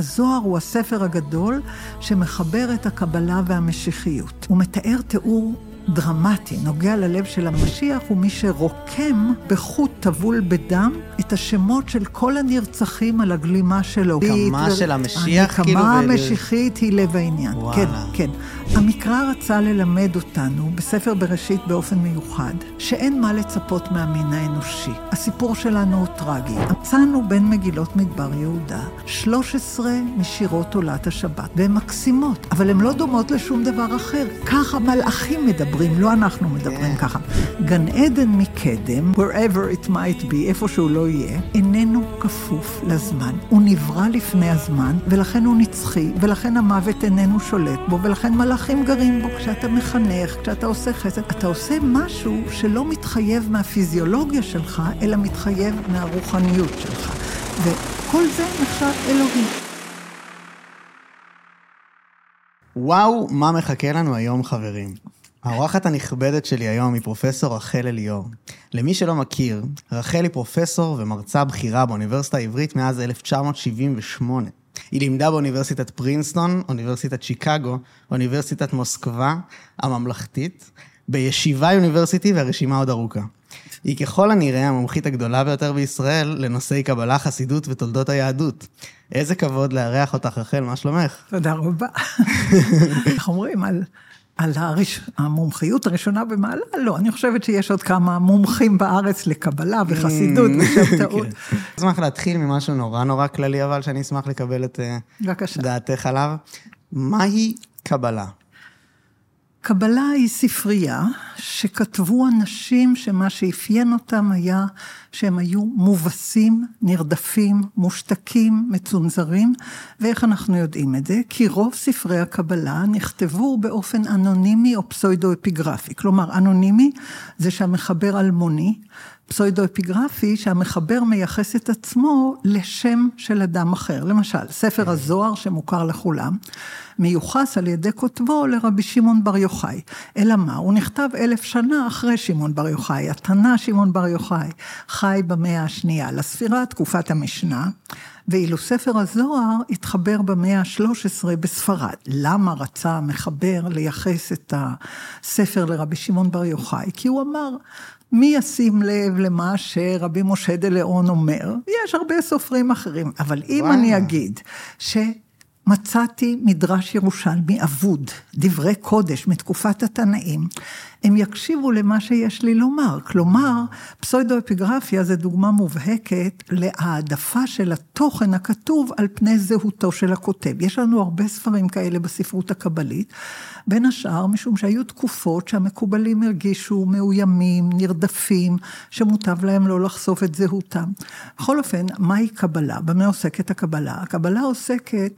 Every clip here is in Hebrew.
הזוהר הוא הספר הגדול שמחבר את הקבלה והמשיחיות. הוא מתאר תיאור דרמטי, נוגע ללב של המשיח, הוא מי שרוקם בחוט טבול בדם את השמות של כל הנרצחים על הגלימה שלו. הנקמה של המשיח, כאילו... הנקמה המשיחית היא לב העניין. וואלה. כן, כן. המקרא רצה ללמד אותנו, בספר בראשית באופן מיוחד, שאין מה לצפות מהמין האנושי. הסיפור שלנו הוא טרגי. מצאנו בין מגילות מדבר יהודה 13 משירות עולת השבת, והן מקסימות, אבל הן לא דומות לשום דבר אחר. ככה מלאכים מדברים, לא אנחנו מדברים ככה. גן עדן מקדם, wherever it might be, איפה שהוא לא יהיה, איננו כפוף לזמן. הוא נברא לפני הזמן, ולכן הוא נצחי, ולכן המוות איננו שולט בו, ולכן מלאכים גרים בו. כשאתה מחנך, כשאתה עושה חסד, אתה עושה משהו שלא מתחייב מהפיזיולוגיה שלך, אלא מתחייב מהרוחניות שלך. וכל זה נחשב אלוהי. וואו, מה מחכה לנו היום, חברים. האורחת הנכבדת שלי היום היא פרופסור רחל אליאור. למי שלא מכיר, רחל היא פרופסור ומרצה בכירה באוניברסיטה העברית מאז 1978. היא לימדה באוניברסיטת פרינסטון, אוניברסיטת שיקגו, אוניברסיטת מוסקבה הממלכתית, בישיבה יוניברסיטי והרשימה עוד ארוכה. היא ככל הנראה המומחית הגדולה ביותר בישראל לנושאי קבלה, חסידות ותולדות היהדות. איזה כבוד לארח אותך, רחל, מה שלומך? תודה רבה. איך אומרים על... על הראש... המומחיות הראשונה במעלה? לא, אני חושבת שיש עוד כמה מומחים בארץ לקבלה וחסידות ושבתאות. כן. אשמח להתחיל ממשהו נורא נורא כללי, אבל שאני אשמח לקבל את אה, בבקשה. דעתך עליו. מהי קבלה? קבלה היא ספרייה שכתבו אנשים שמה שאפיין אותם היה שהם היו מובסים, נרדפים, מושתקים, מצונזרים. ואיך אנחנו יודעים את זה? כי רוב ספרי הקבלה נכתבו באופן אנונימי או פסוידו-אפיגרפי. כלומר, אנונימי זה שהמחבר אלמוני, פסוידו-אפיגרפי שהמחבר מייחס את עצמו לשם של אדם אחר. למשל, ספר הזוהר שמוכר לכולם, מיוחס על ידי כותבו לרבי שמעון בר יוחאי. אלא מה? הוא נכתב אלף שנה אחרי שמעון בר יוחאי. התנא שמעון בר יוחאי חי במאה השנייה לספירה, תקופת המשנה. ואילו ספר הזוהר התחבר במאה ה-13 בספרד. למה רצה המחבר לייחס את הספר לרבי שמעון בר יוחאי? כי הוא אמר, מי ישים לב למה שרבי משה דה ליאון אומר? יש הרבה סופרים אחרים, אבל אם וואלה. אני אגיד ש... מצאתי מדרש ירושלמי אבוד, דברי קודש מתקופת התנאים, הם יקשיבו למה שיש לי לומר. כלומר, פסוידו-אפיגרפיה זה דוגמה מובהקת להעדפה של התוכן הכתוב על פני זהותו של הכותב. יש לנו הרבה ספרים כאלה בספרות הקבלית, בין השאר משום שהיו תקופות שהמקובלים הרגישו מאוימים, נרדפים, שמוטב להם לא לחשוף את זהותם. בכל אופן, מהי קבלה? במה עוסקת הקבלה? הקבלה עוסקת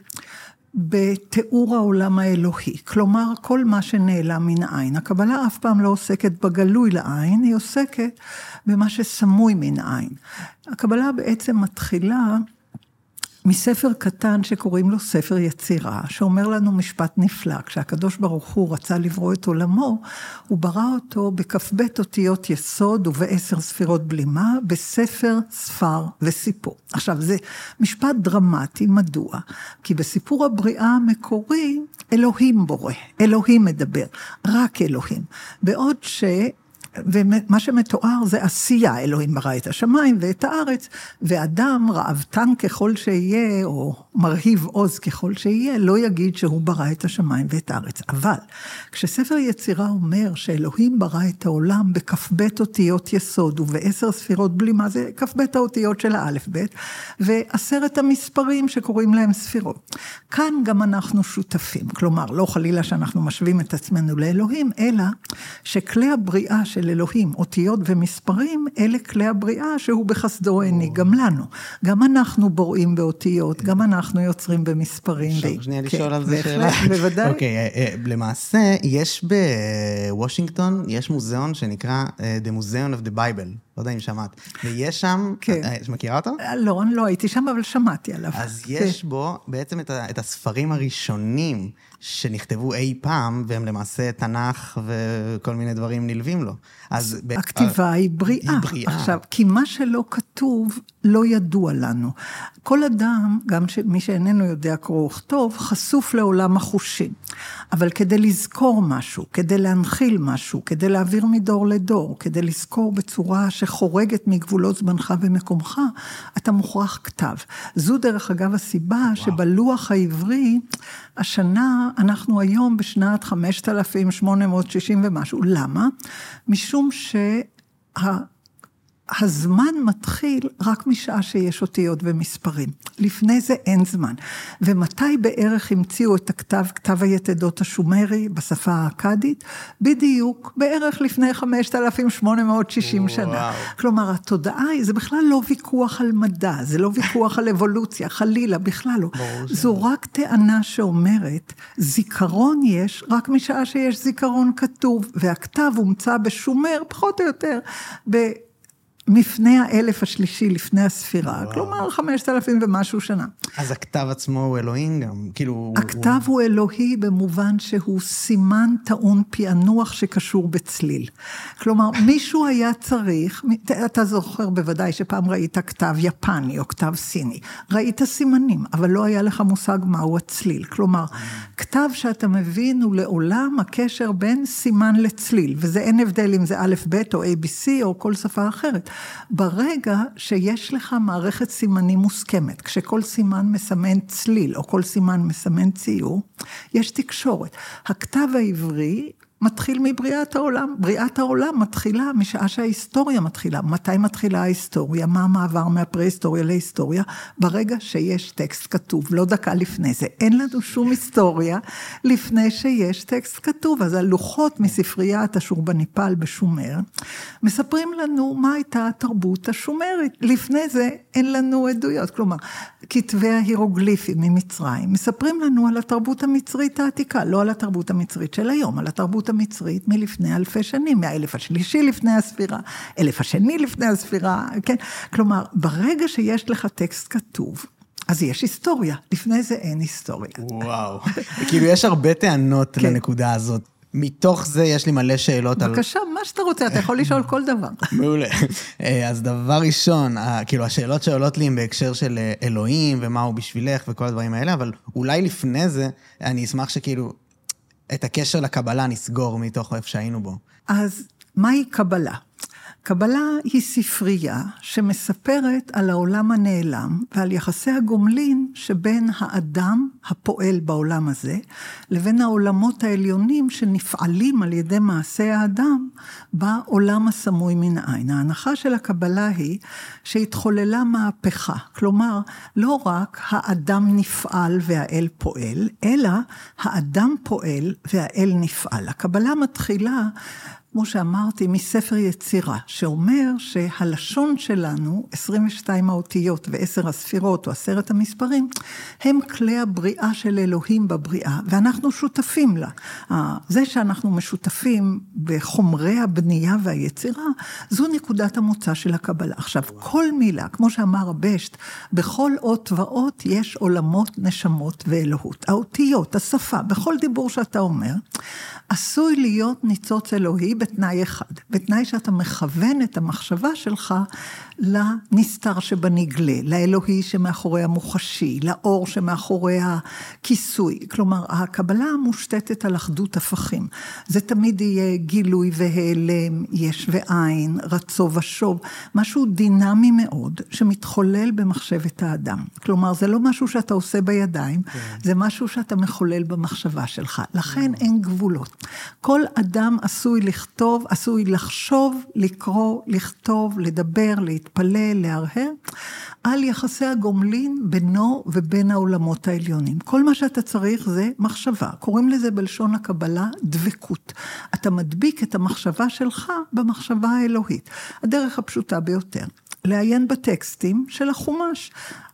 בתיאור העולם האלוהי, כלומר כל מה שנעלם מן העין. הקבלה אף פעם לא עוסקת בגלוי לעין, היא עוסקת במה שסמוי מן העין. הקבלה בעצם מתחילה מספר קטן שקוראים לו ספר יצירה, שאומר לנו משפט נפלא. כשהקדוש ברוך הוא רצה לברוא את עולמו, הוא ברא אותו בכ"ב אותיות יסוד ובעשר ספירות בלימה, בספר, ספר וסיפור. עכשיו, זה משפט דרמטי, מדוע? כי בסיפור הבריאה המקורי, אלוהים בורא, אלוהים מדבר, רק אלוהים. בעוד ש... ומה שמתואר זה עשייה, אלוהים ברא את השמיים ואת הארץ, ואדם רעבתן ככל שיהיה, או מרהיב עוז ככל שיהיה, לא יגיד שהוא ברא את השמיים ואת הארץ. אבל כשספר יצירה אומר שאלוהים ברא את העולם בכ"ב אותיות יסוד ובעשר ספירות בלימה, זה כ"ב האותיות של האלף-בית, ועשרת המספרים שקוראים להם ספירות. כאן גם אנחנו שותפים, כלומר, לא חלילה שאנחנו משווים את עצמנו לאלוהים, אלא שכלי הבריאה של אלוהים, אותיות ומספרים, אלה כלי הבריאה שהוא בחסדו העניק גם לנו. גם אנחנו בוראים באותיות, גם אנחנו יוצרים במספרים. עכשיו, שנייה כן, לשאול על זה שאלה. בוודאי. אוקיי, אה, אה, למעשה, יש בוושינגטון, יש מוזיאון שנקרא אה, The Museum of the Bible. לא יודע אם שמעת. ויש שם, כן. את מכירה אותו? לא, אני לא הייתי שם, אבל שמעתי עליו. אז יש כן. בו בעצם את, ה, את הספרים הראשונים שנכתבו אי פעם, והם למעשה תנ"ך וכל מיני דברים נלווים לו. אז... ב- הכתיבה היא בריאה. היא בריאה. עכשיו, כי מה שלא כתוב, לא ידוע לנו. כל אדם, גם ש- מי שאיננו יודע קרוא וכתוב, חשוף לעולם החושים. אבל כדי לזכור משהו, כדי להנחיל משהו, כדי להעביר מדור לדור, כדי לזכור בצורה שחורגת מגבולות זמנך ומקומך, אתה מוכרח כתב. זו דרך אגב הסיבה וואו. שבלוח העברי, השנה, אנחנו היום בשנת 5860 ומשהו. למה? משום שה... הזמן מתחיל רק משעה שיש אותיות ומספרים. לפני זה אין זמן. ומתי בערך המציאו את הכתב, כתב היתדות השומרי בשפה האכדית? בדיוק, בערך לפני 5,860 וואו. שנה. כלומר, התודעה היא, זה בכלל לא ויכוח על מדע, זה לא ויכוח על אבולוציה, חלילה, בכלל לא. זו רק טענה שאומרת, זיכרון יש רק משעה שיש זיכרון כתוב, והכתב הומצא בשומר, פחות או יותר, ב... מפני האלף השלישי לפני הספירה, וואו. כלומר חמשת אלפים ומשהו שנה. אז הכתב עצמו הוא אלוהים גם, כאילו... הוא- הכתב הוא אלוהי במובן שהוא סימן טעון פענוח שקשור בצליל. כלומר, מישהו היה צריך, אתה זוכר בוודאי שפעם ראית כתב יפני או כתב סיני, ראית סימנים, אבל לא היה לך מושג מהו הצליל. כלומר, כתב שאתה מבין הוא לעולם הקשר בין סימן לצליל, וזה אין הבדל אם זה א', ב' או ABC או כל שפה אחרת. ברגע שיש לך מערכת סימנים מוסכמת, כשכל סימן מסמן צליל, או כל סימן מסמן ציור, יש תקשורת. הכתב העברי מתחיל מבריאת העולם. בריאת העולם מתחילה משעה שההיסטוריה מתחילה. מתי מתחילה ההיסטוריה? מה המעבר מהפרה-היסטוריה להיסטוריה? ברגע שיש טקסט כתוב, לא דקה לפני זה. אין לנו שום היסטוריה לפני שיש טקסט כתוב. אז הלוחות מספריית השורבניפל בשומר, מספרים לנו מה הייתה התרבות השומרית. לפני זה אין לנו עדויות. כלומר, כתבי ההירוגליפים ממצרים מספרים לנו על התרבות המצרית העתיקה, לא על התרבות המצרית של היום, על התרבות המצרית מלפני אלפי שנים, מהאלף השלישי לפני הספירה, אלף השני לפני הספירה, כן? כלומר, ברגע שיש לך טקסט כתוב, אז יש היסטוריה, לפני זה אין היסטוריה. וואו. כאילו, יש הרבה טענות כן. לנקודה הזאת. מתוך זה יש לי מלא שאלות על... בבקשה, מה שאתה רוצה, אתה יכול לשאול כל דבר. מעולה. אה, אז דבר ראשון, ה- כאילו, השאלות שעולות לי הן בהקשר של אה, אלוהים, ומה הוא בשבילך, וכל הדברים האלה, אבל אולי לפני זה, אני אשמח שכאילו, את הקשר לקבלה נסגור מתוך איפה שהיינו בו. אז מהי קבלה? קבלה היא ספרייה שמספרת על העולם הנעלם ועל יחסי הגומלין שבין האדם הפועל בעולם הזה, לבין העולמות העליונים שנפעלים על ידי מעשה האדם בעולם הסמוי מן העין. ההנחה של הקבלה היא שהתחוללה מהפכה, כלומר, לא רק האדם נפעל והאל פועל, אלא האדם פועל והאל נפעל. הקבלה מתחילה כמו שאמרתי, מספר יצירה, שאומר שהלשון שלנו, 22 האותיות ועשר הספירות או עשרת המספרים, הם כלי הבריאה של אלוהים בבריאה, ואנחנו שותפים לה. זה שאנחנו משותפים בחומרי הבנייה והיצירה, זו נקודת המוצא של הקבלה. עכשיו, כל מילה, כמו שאמר הבשט, בכל אות ואות יש עולמות, נשמות ואלוהות. האותיות, השפה, בכל דיבור שאתה אומר, עשוי להיות ניצוץ אלוהי בתנאי אחד, בתנאי שאתה מכוון את המחשבה שלך לנסתר שבנגלה, לאלוהי שמאחורי המוחשי, לאור שמאחורי הכיסוי. כלומר, הקבלה מושתתת על אחדות הפכים. זה תמיד יהיה גילוי והיעלם, יש ועין, רצו ושוב, משהו דינמי מאוד שמתחולל במחשבת האדם. כלומר, זה לא משהו שאתה עושה בידיים, כן. זה משהו שאתה מחולל במחשבה שלך. לכן אין גבולות. כל אדם עשוי לכתוב, עשוי לחשוב, לקרוא, לכתוב, לדבר, להתפלל, להרהר, על יחסי הגומלין בינו ובין העולמות העליונים. כל מה שאתה צריך זה מחשבה. קוראים לזה בלשון הקבלה דבקות. אתה מדביק את המחשבה שלך במחשבה האלוהית. הדרך הפשוטה ביותר. לעיין בטקסטים של החומש.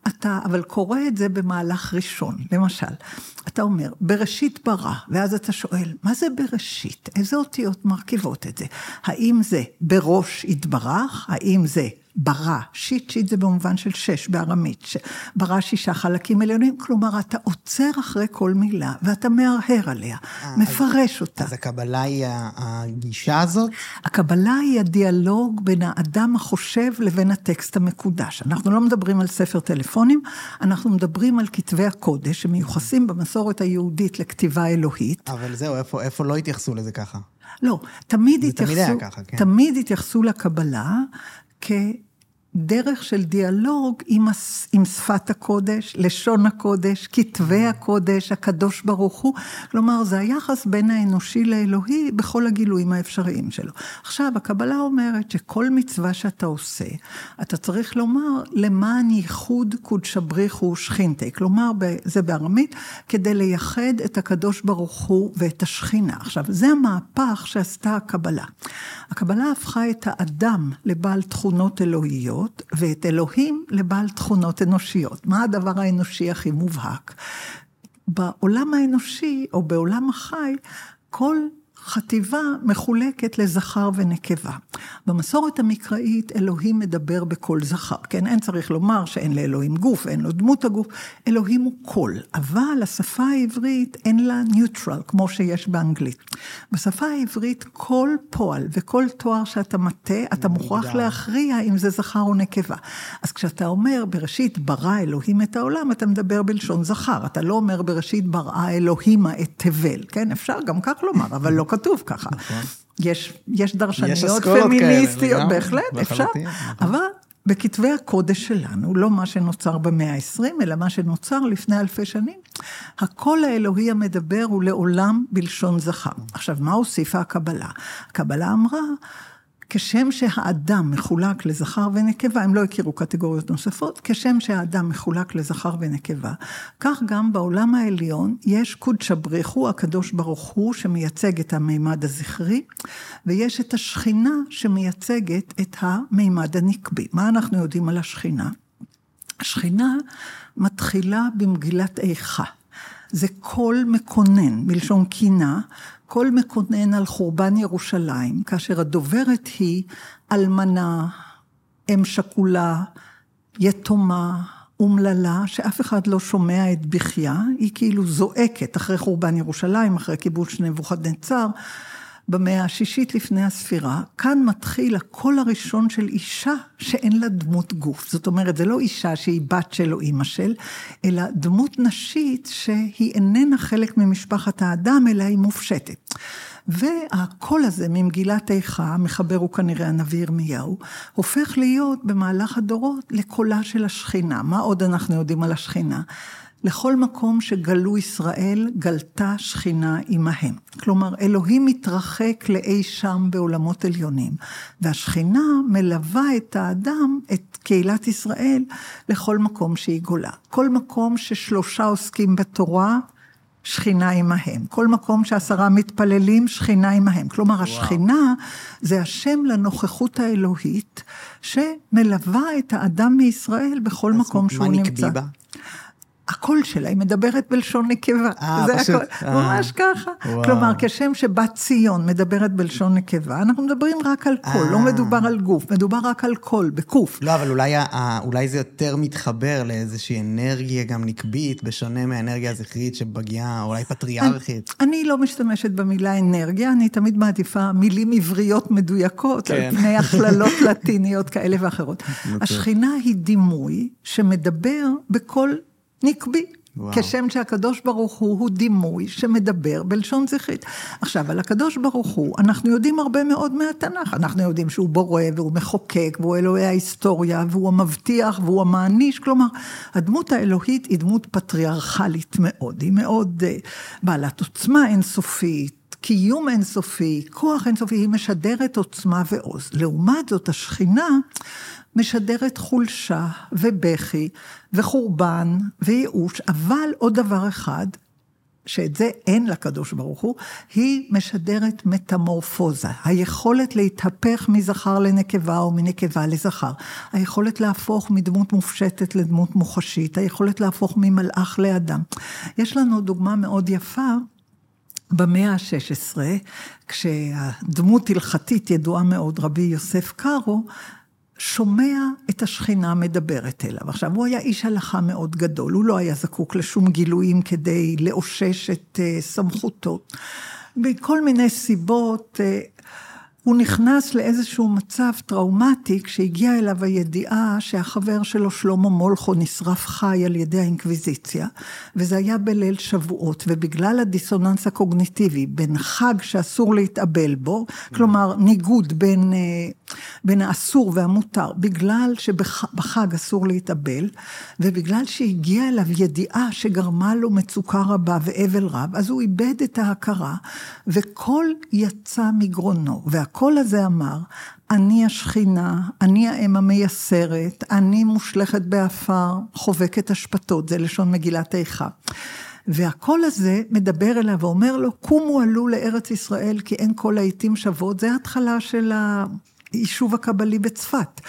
אתה אבל קורא את זה במהלך ראשון, למשל, אתה אומר, בראשית ברא, ואז אתה שואל, מה זה בראשית? איזה אותיות מרכיבות את זה? האם זה בראש יתברך? האם זה ברא, שיט שיט זה במובן של שש בארמית, ברא שישה חלקים עליונים, כלומר אתה עוצר אחרי כל מילה ואתה מהרהר עליה, אה, מפרש אז, אותה. אז הקבלה היא הגישה הזאת? הקבלה היא הדיאלוג בין האדם החושב לבין הטקסט המקודש. אנחנו לא מדברים על ספר טלפונים, אנחנו מדברים על כתבי הקודש שמיוחסים במסורת היהודית לכתיבה אלוהית. אבל זהו, איפה, איפה לא התייחסו לזה ככה? לא, תמיד התייחסו, תמיד, ככה, כן. תמיד התייחסו לקבלה que כדרך של דיאלוג עם, עם שפת הקודש, לשון הקודש, כתבי הקודש, הקדוש ברוך הוא. כלומר, זה היחס בין האנושי לאלוהי בכל הגילויים האפשריים שלו. עכשיו, הקבלה אומרת שכל מצווה שאתה עושה, אתה צריך לומר למען ייחוד קודשא בריחו ושכינתי. כלומר, זה בארמית, כדי לייחד את הקדוש ברוך הוא ואת השכינה. עכשיו, זה המהפך שעשתה הקבלה. הקבלה הפכה את האדם לבעל תכונות אלוהיות, ואת אלוהים לבעל תכונות אנושיות. מה הדבר האנושי הכי מובהק? בעולם האנושי, או בעולם החי, כל חטיבה מחולקת לזכר ונקבה. במסורת המקראית אלוהים מדבר בקול זכר, כן? אין צריך לומר שאין לאלוהים גוף, אין לו דמות הגוף, אלוהים הוא קול. אבל השפה העברית אין לה neutral, כמו שיש באנגלית. בשפה העברית כל פועל וכל תואר שאתה מטה, אתה מוכרח להכריע אם זה זכר או נקבה. אז כשאתה אומר בראשית ברא אלוהים את העולם, אתה מדבר בלשון זכר. אתה לא אומר בראשית ברא אלוהימה את תבל, כן? אפשר גם כך לומר, אבל לא כתוב ככה. נכון. יש, יש דרשניות פמיניסטיות, כאלה, בהחלט, אפשר, נכון. אבל בכתבי הקודש שלנו, לא מה שנוצר במאה ה-20, אלא מה שנוצר לפני אלפי שנים, הקול האלוהי המדבר הוא לעולם בלשון זכר. עכשיו, מה הוסיפה הקבלה? הקבלה אמרה, כשם שהאדם מחולק לזכר ונקבה, הם לא הכירו קטגוריות נוספות, כשם שהאדם מחולק לזכר ונקבה, כך גם בעולם העליון יש קודשא בריחו, הקדוש ברוך הוא, שמייצג את המימד הזכרי, ויש את השכינה שמייצגת את המימד הנקבי. מה אנחנו יודעים על השכינה? השכינה מתחילה במגילת איכה. זה קול מקונן, מלשון קינה, קול מקונן על חורבן ירושלים, כאשר הדוברת היא אלמנה, אם שכולה, יתומה, אומללה, שאף אחד לא שומע את בכייה, היא כאילו זועקת אחרי חורבן ירושלים, אחרי כיבוש נבוכדנצר. במאה השישית לפני הספירה, כאן מתחיל הקול הראשון של אישה שאין לה דמות גוף. זאת אומרת, זה לא אישה שהיא בת של או אימא של, אלא דמות נשית שהיא איננה חלק ממשפחת האדם, אלא היא מופשטת. והקול הזה ממגילת איכה, המחבר הוא כנראה הנביא ירמיהו, הופך להיות במהלך הדורות לקולה של השכינה. מה עוד אנחנו יודעים על השכינה? לכל מקום שגלו ישראל, גלתה שכינה עמהם. כלומר, אלוהים מתרחק לאי שם בעולמות עליונים, והשכינה מלווה את האדם, את קהילת ישראל, לכל מקום שהיא גולה. כל מקום ששלושה עוסקים בתורה, שכינה עמהם. כל מקום שעשרה מתפללים, שכינה עמהם. כלומר, וואו. השכינה זה השם לנוכחות האלוהית, שמלווה את האדם מישראל בכל מקום שהוא נמצא. מה נקבי בה? הקול שלה, היא מדברת בלשון נקבה. אה, פשוט. הכל, אה. ממש ככה. וואו. כלומר, כשם שבת ציון מדברת בלשון נקבה, אנחנו מדברים רק על קול, לא אה. מדובר על גוף, מדובר רק על קול, בגוף. לא, אבל אולי, אולי זה יותר מתחבר לאיזושהי אנרגיה גם נקבית, בשונה מהאנרגיה הזכרית שמגיעה, אולי פטריארכית. אני, אני לא משתמשת במילה אנרגיה, אני תמיד מעדיפה מילים עבריות מדויקות, כן. על פני הכללות לטיניות כאלה ואחרות. השכינה היא דימוי שמדבר בקול נקבי. וואו. כשם שהקדוש ברוך הוא הוא דימוי שמדבר בלשון זכרית. עכשיו, על הקדוש ברוך הוא, אנחנו יודעים הרבה מאוד מהתנ"ך. אנחנו יודעים שהוא בורא והוא מחוקק, והוא אלוהי ההיסטוריה, והוא המבטיח, והוא המעניש. כלומר, הדמות האלוהית היא דמות פטריארכלית מאוד. היא מאוד uh, בעלת עוצמה אינסופית. קיום אינסופי, כוח אינסופי, היא משדרת עוצמה ועוז. לעומת זאת, השכינה משדרת חולשה ובכי וחורבן וייאוש, אבל עוד דבר אחד, שאת זה אין לקדוש ברוך הוא, היא משדרת מטמורפוזה. היכולת להתהפך מזכר לנקבה או מנקבה לזכר. היכולת להפוך מדמות מופשטת לדמות מוחשית. היכולת להפוך ממלאך לאדם. יש לנו דוגמה מאוד יפה. במאה ה-16, כשהדמות הלכתית ידועה מאוד, רבי יוסף קארו, שומע את השכינה מדברת אליו. עכשיו, הוא היה איש הלכה מאוד גדול, הוא לא היה זקוק לשום גילויים כדי לאושש את uh, סמכותו. מכל מיני סיבות, uh, הוא נכנס לאיזשהו מצב טראומטי כשהגיעה אליו הידיעה שהחבר שלו שלמה מולכו נשרף חי על ידי האינקוויזיציה, וזה היה בליל שבועות, ובגלל הדיסוננס הקוגניטיבי בין חג שאסור להתאבל בו, כלומר ניגוד בין, אה, בין האסור והמותר, בגלל שבחג אסור להתאבל, ובגלל שהגיעה אליו ידיעה שגרמה לו מצוקה רבה ואבל רב, אז הוא איבד את ההכרה, וקול יצא מגרונו. הקול הזה אמר, אני השכינה, אני האם המייסרת, אני מושלכת באפר, חובקת אשפתות, זה לשון מגילת איכה. והקול הזה מדבר אליו ואומר לו, קומו עלו לארץ ישראל כי אין כל העיתים שוות, זה ההתחלה של ה... היישוב הקבלי בצפת.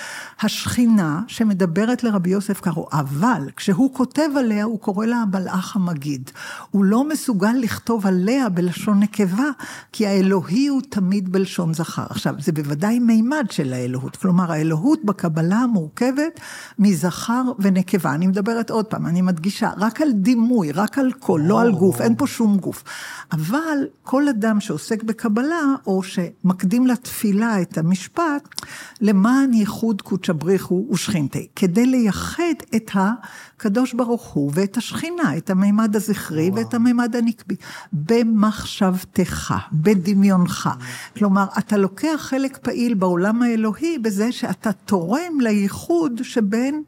השכינה שמדברת לרבי יוסף קארו, אבל כשהוא כותב עליה, הוא קורא לה המלאך המגיד. הוא לא מסוגל לכתוב עליה בלשון נקבה, כי האלוהי הוא תמיד בלשון זכר. עכשיו, זה בוודאי מימד של האלוהות. כלומר, האלוהות בקבלה מורכבת מזכר ונקבה. אני מדברת עוד פעם, אני מדגישה, רק על דימוי, רק על קול, לא על גוף, אין פה שום גוף. אבל כל אדם שעוסק בקבלה, או שמקדים לתפילה את המשפט, המשפט, למען ייחוד קודשא בריחו ושכינתי, כדי לייחד את הקדוש ברוך הוא ואת השכינה, את המימד הזכרי וואו. ואת המימד הנקבי, במחשבתך, בדמיונך. כלומר, אתה לוקח חלק פעיל בעולם האלוהי בזה שאתה תורם לייחוד שבין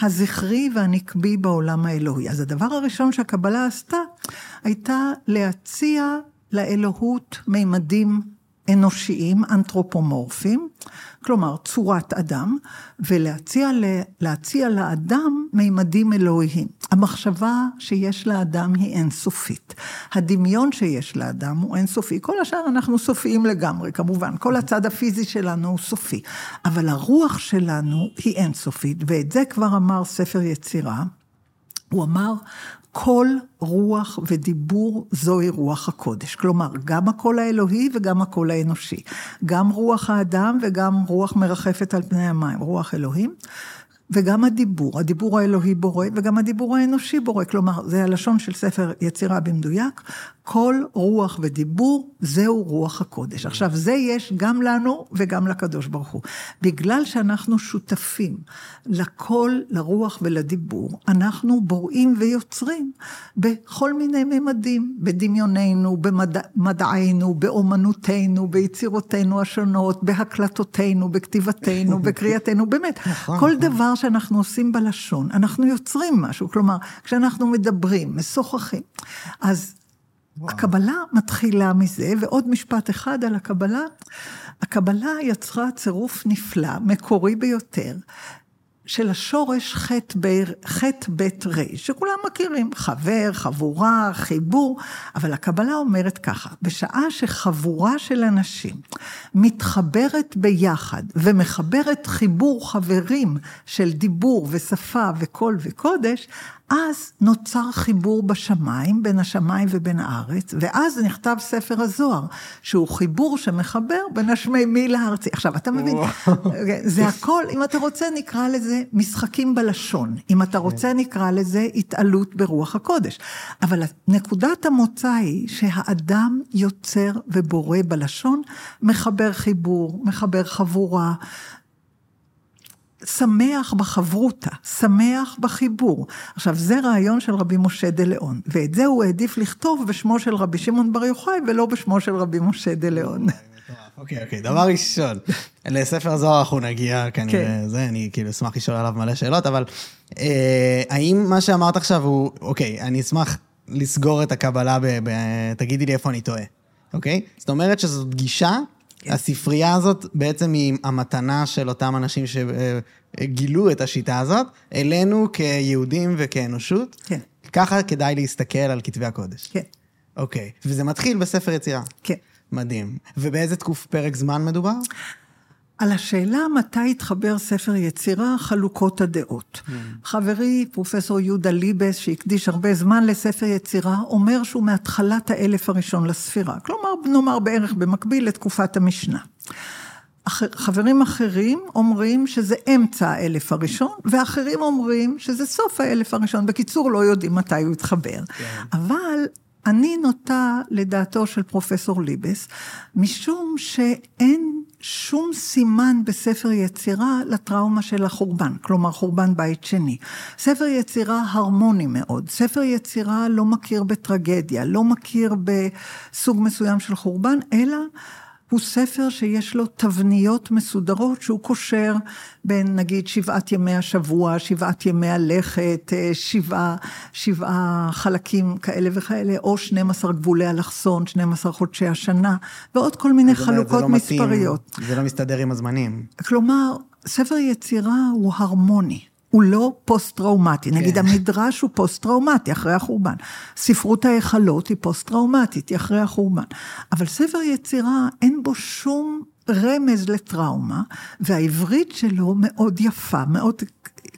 הזכרי והנקבי בעולם האלוהי. אז הדבר הראשון שהקבלה עשתה, הייתה להציע לאלוהות מימדים אנושיים, אנתרופומורפיים, כלומר צורת אדם, ולהציע להציע לאדם מימדים אלוהיים. המחשבה שיש לאדם היא אינסופית. הדמיון שיש לאדם הוא אינסופי. כל השאר אנחנו סופיים לגמרי, כמובן. כל הצד הפיזי שלנו הוא סופי. אבל הרוח שלנו היא אינסופית, ואת זה כבר אמר ספר יצירה. הוא אמר, כל רוח ודיבור זוהי רוח הקודש. כלומר, גם הקול האלוהי וגם הקול האנושי. גם רוח האדם וגם רוח מרחפת על פני המים, רוח אלוהים. וגם הדיבור, הדיבור האלוהי בורא וגם הדיבור האנושי בורא, כלומר זה הלשון של ספר יצירה במדויק, כל רוח ודיבור זהו רוח הקודש. עכשיו זה יש גם לנו וגם לקדוש ברוך הוא. בגלל שאנחנו שותפים לקול, לרוח ולדיבור, אנחנו בוראים ויוצרים בכל מיני ממדים, בדמיוננו, במדענו, באומנותנו, ביצירותינו השונות, בהקלטותינו, בכתיבתנו, בקריאתנו, באמת, נכון, כל נכון. דבר שאנחנו עושים בלשון, אנחנו יוצרים משהו, כלומר, כשאנחנו מדברים, משוחחים, אז וואו. הקבלה מתחילה מזה, ועוד משפט אחד על הקבלה. הקבלה יצרה צירוף נפלא, מקורי ביותר, של השורש חטא בית רי, שכולם מכירים, חבר, חבורה, חיבור, אבל הקבלה אומרת ככה, בשעה שחבורה של אנשים מתחברת ביחד ומחברת חיבור חברים של דיבור ושפה וקול וקודש, אז נוצר חיבור בשמיים, בין השמיים ובין הארץ, ואז נכתב ספר הזוהר, שהוא חיבור שמחבר בין השמימי לארצי. עכשיו, אתה מבין, זה הכל, אם אתה רוצה נקרא לזה משחקים בלשון, אם אתה רוצה נקרא לזה התעלות ברוח הקודש. אבל נקודת המוצא היא שהאדם יוצר ובורא בלשון, מחבר חיבור, מחבר חבורה, שמח בחברותה, שמח בחיבור. עכשיו, זה רעיון של רבי משה דה ליאון, ואת זה הוא העדיף לכתוב בשמו של רבי שמעון בר יוחאי, ולא בשמו של רבי משה דה ליאון. אוקיי, אוקיי, דבר ראשון, לספר זוהר אנחנו נגיע כנראה, כן. זה, אני כאילו אשמח לשאול עליו מלא שאלות, אבל אה, האם מה שאמרת עכשיו הוא, אוקיי, אני אשמח לסגור את הקבלה, ב, ב, תגידי לי איפה אני טועה, אוקיי? זאת אומרת שזאת גישה. הספרייה הזאת בעצם היא המתנה של אותם אנשים שגילו את השיטה הזאת, אלינו כיהודים וכאנושות. כן. ככה כדאי להסתכל על כתבי הקודש. כן. אוקיי, וזה מתחיל בספר יצירה. כן. מדהים. ובאיזה תקוף פרק זמן מדובר? על השאלה מתי התחבר ספר יצירה, חלוקות הדעות. Mm. חברי, פרופסור יהודה ליבס, שהקדיש הרבה זמן לספר יצירה, אומר שהוא מהתחלת האלף הראשון לספירה. כלומר, נאמר בערך במקביל לתקופת המשנה. חברים אחרים אומרים שזה אמצע האלף הראשון, ואחרים אומרים שזה סוף האלף הראשון. בקיצור, לא יודעים מתי הוא יתחבר. כן. אבל אני נוטה לדעתו של פרופסור ליבס, משום שאין שום סימן בספר יצירה לטראומה של החורבן, כלומר חורבן בית שני. ספר יצירה הרמוני מאוד, ספר יצירה לא מכיר בטרגדיה, לא מכיר בסוג מסוים של חורבן, אלא הוא ספר שיש לו תבניות מסודרות שהוא קושר בין נגיד שבעת ימי השבוע, שבעת כוכבי הלכת, אה, שבעה, שבעה חלקים כאלה וכאלה, או 12 גבולי אלכסון, 12 חודשי השנה, ועוד כל מיני חלוקות לא מספריות. מתאים, זה לא מסתדר עם הזמנים. כלומר, ספר יצירה הוא הרמוני. הוא לא פוסט-טראומטי. כן. נגיד המדרש הוא פוסט-טראומטי אחרי החורבן. ספרות ההיכלות היא פוסט-טראומטית, היא אחרי החורבן. אבל ספר יצירה אין בו שום רמז לטראומה, והעברית שלו מאוד יפה, מאוד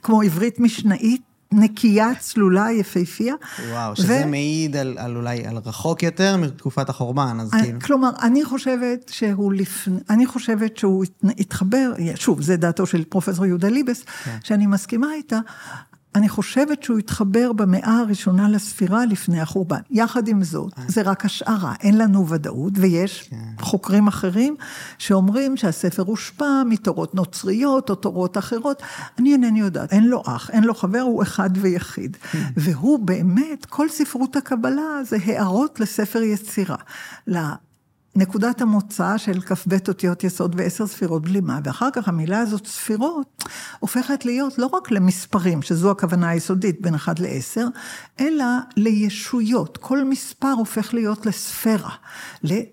כמו עברית משנאית. נקייה, צלולה, יפהפייה. וואו, שזה ו... מעיד על, על אולי, על רחוק יותר מתקופת החורבן, אז אני, כאילו... כלומר, אני חושבת שהוא לפני, אני חושבת שהוא התחבר, שוב, זה דעתו של פרופסור יהודה ליבס, כן. שאני מסכימה איתה, אני חושבת שהוא התחבר במאה הראשונה לספירה לפני החורבן. יחד עם זאת, אה. זה רק השערה, אין לנו ודאות, ויש כן. חוקרים אחרים שאומרים שהספר הושפע מתורות נוצריות או תורות אחרות. אני אינני יודעת, אין לו אח, אין לו חבר, הוא אחד ויחיד. כן. והוא באמת, כל ספרות הקבלה זה הערות לספר יצירה. נקודת המוצא של כ"ב אותיות יסוד ועשר ספירות בלימה, ואחר כך המילה הזאת, ספירות, הופכת להיות לא רק למספרים, שזו הכוונה היסודית בין 1 ל-10, אלא לישויות. כל מספר הופך להיות לספירה,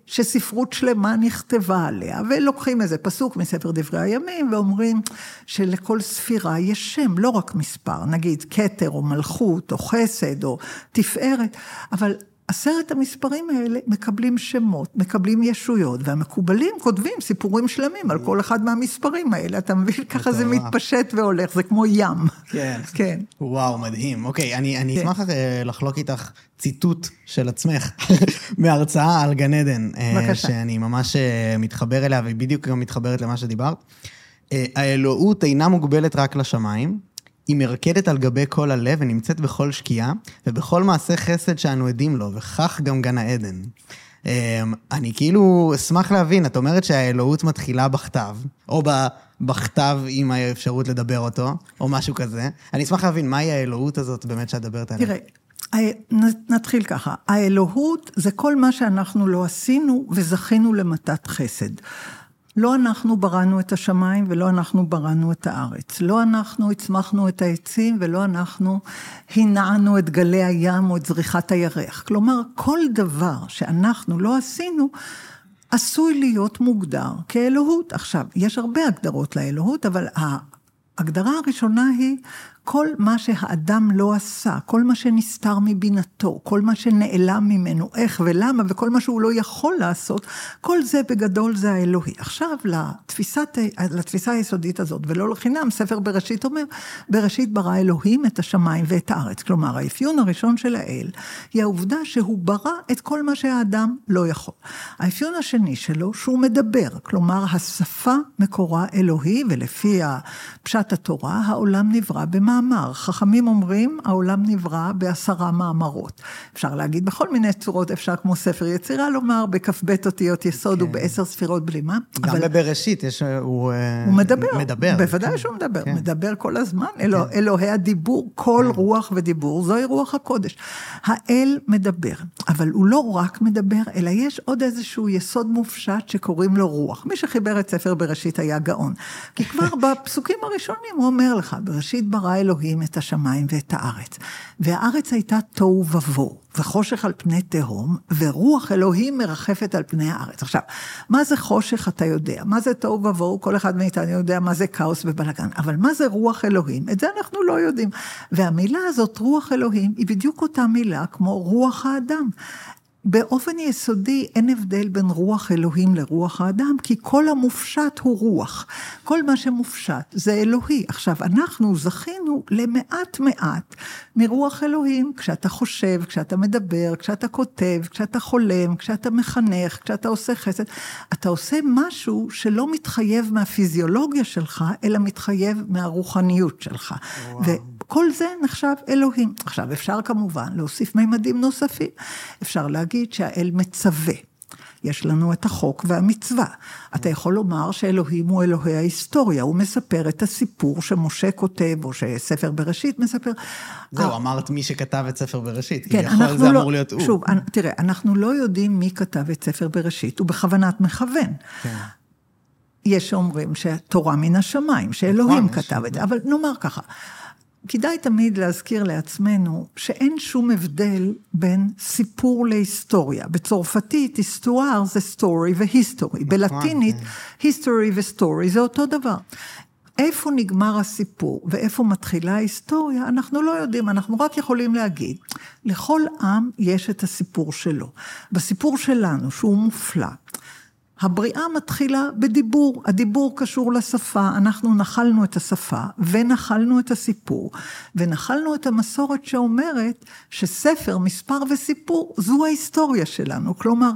שספרות שלמה נכתבה עליה, ולוקחים איזה פסוק מספר דברי הימים, ואומרים שלכל ספירה יש שם, לא רק מספר, נגיד כתר או מלכות או חסד או תפארת, אבל עשרת המספרים האלה מקבלים שמות, מקבלים ישויות, והמקובלים כותבים סיפורים שלמים על כל אחד מהמספרים האלה, אתה מבין? ככה זה מתפשט והולך, זה כמו ים. כן. כן. וואו, מדהים. אוקיי, אני, אני כן. אשמח אה, לחלוק איתך ציטוט של עצמך מהרצאה על גן עדן. אה, בבקשה. שאני ממש אה, מתחבר אליה, והיא בדיוק גם מתחברת למה שדיברת. האלוהות אינה מוגבלת רק לשמיים, היא מרקדת על גבי כל הלב ונמצאת בכל שקיעה, ובכל מעשה חסד שאנו עדים לו, וכך גם גן העדן. אמ, אני כאילו אשמח להבין, את אומרת שהאלוהות מתחילה בכתב, או בכתב עם האפשרות לדבר אותו, או משהו כזה. אני אשמח להבין מהי האלוהות הזאת באמת שאת מדברת עליה. תראה, נתחיל ככה, האלוהות זה כל מה שאנחנו לא עשינו וזכינו למתת חסד. לא אנחנו בראנו את השמיים ולא אנחנו בראנו את הארץ. לא אנחנו הצמחנו את העצים ולא אנחנו הנענו את גלי הים או את זריחת הירח. כלומר, כל דבר שאנחנו לא עשינו, עשוי להיות מוגדר כאלוהות. עכשיו, יש הרבה הגדרות לאלוהות, אבל ההגדרה הראשונה היא כל מה שהאדם לא עשה, כל מה שנסתר מבינתו, כל מה שנעלם ממנו, איך ולמה, וכל מה שהוא לא יכול לעשות, כל זה בגדול זה האלוהי. עכשיו, לתפיסת, לתפיסה היסודית הזאת, ולא לחינם, ספר בראשית אומר, בראשית ברא אלוהים את השמיים ואת הארץ. כלומר, האפיון הראשון של האל, היא העובדה שהוא ברא את כל מה שהאדם לא יכול. האפיון השני שלו, שהוא מדבר, כלומר, השפה מקורה אלוהי, ולפי פשט התורה, העולם נברא במה מאמר. חכמים אומרים, העולם נברא בעשרה מאמרות. אפשר להגיד בכל מיני צורות, אפשר כמו ספר יצירה לומר, בכ"ב אותיות יסוד כן. ובעשר ספירות בלימה. גם אבל... בבראשית יש, הוא... אה, הוא מדבר. מדבר. בוודאי כן. שהוא מדבר, כן. מדבר כל הזמן. כן. אלוה, אלוהי הדיבור, כל כן. רוח ודיבור, זוהי רוח הקודש. האל מדבר, אבל הוא לא רק מדבר, אלא יש עוד איזשהו יסוד מופשט שקוראים לו רוח. מי שחיבר את ספר בראשית היה גאון. כי כבר בפסוקים הראשונים הוא אומר לך, בראשית ברא אלוהים את השמיים ואת הארץ. והארץ הייתה תוהו ובוהו, וחושך על פני תהום, ורוח אלוהים מרחפת על פני הארץ. עכשיו, מה זה חושך אתה יודע, מה זה תוהו ובוהו, כל אחד מאיתנו יודע מה זה כאוס ובלאגן, אבל מה זה רוח אלוהים? את זה אנחנו לא יודעים. והמילה הזאת, רוח אלוהים, היא בדיוק אותה מילה כמו רוח האדם. באופן יסודי אין הבדל בין רוח אלוהים לרוח האדם, כי כל המופשט הוא רוח. כל מה שמופשט זה אלוהי. עכשיו, אנחנו זכינו למעט מעט מרוח אלוהים, כשאתה חושב, כשאתה מדבר, כשאתה כותב, כשאתה חולם, כשאתה מחנך, כשאתה עושה חסד. אתה עושה משהו שלא מתחייב מהפיזיולוגיה שלך, אלא מתחייב מהרוחניות שלך. וואו. כל זה נחשב אלוהים. עכשיו, אפשר כמובן להוסיף מימדים נוספים. אפשר להגיד שהאל מצווה. יש לנו את החוק והמצווה. אתה יכול לומר שאלוהים הוא אלוהי ההיסטוריה, הוא מספר את הסיפור שמשה כותב, או שספר בראשית מספר. זהו, אמרת מי שכתב את ספר בראשית, כן, כביכול זה לא, אמור להיות הוא. שוב, תראה, אנחנו לא יודעים מי כתב את ספר בראשית, הוא בכוונת מכוון. כן. יש שאומרים שהתורה מן השמיים, שאלוהים נכון, כתב את זה, אבל נאמר ככה. כדאי תמיד להזכיר לעצמנו שאין שום הבדל בין סיפור להיסטוריה. בצרפתית, היסטואר זה סטורי והיסטורי. נכון, בלטינית, היסטורי כן. וסטורי זה אותו דבר. איפה נגמר הסיפור ואיפה מתחילה ההיסטוריה, אנחנו לא יודעים, אנחנו רק יכולים להגיד, לכל עם יש את הסיפור שלו. בסיפור שלנו, שהוא מופלא, הבריאה מתחילה בדיבור, הדיבור קשור לשפה, אנחנו נחלנו את השפה ונחלנו את הסיפור, ונחלנו את המסורת שאומרת שספר, מספר וסיפור זו ההיסטוריה שלנו, כלומר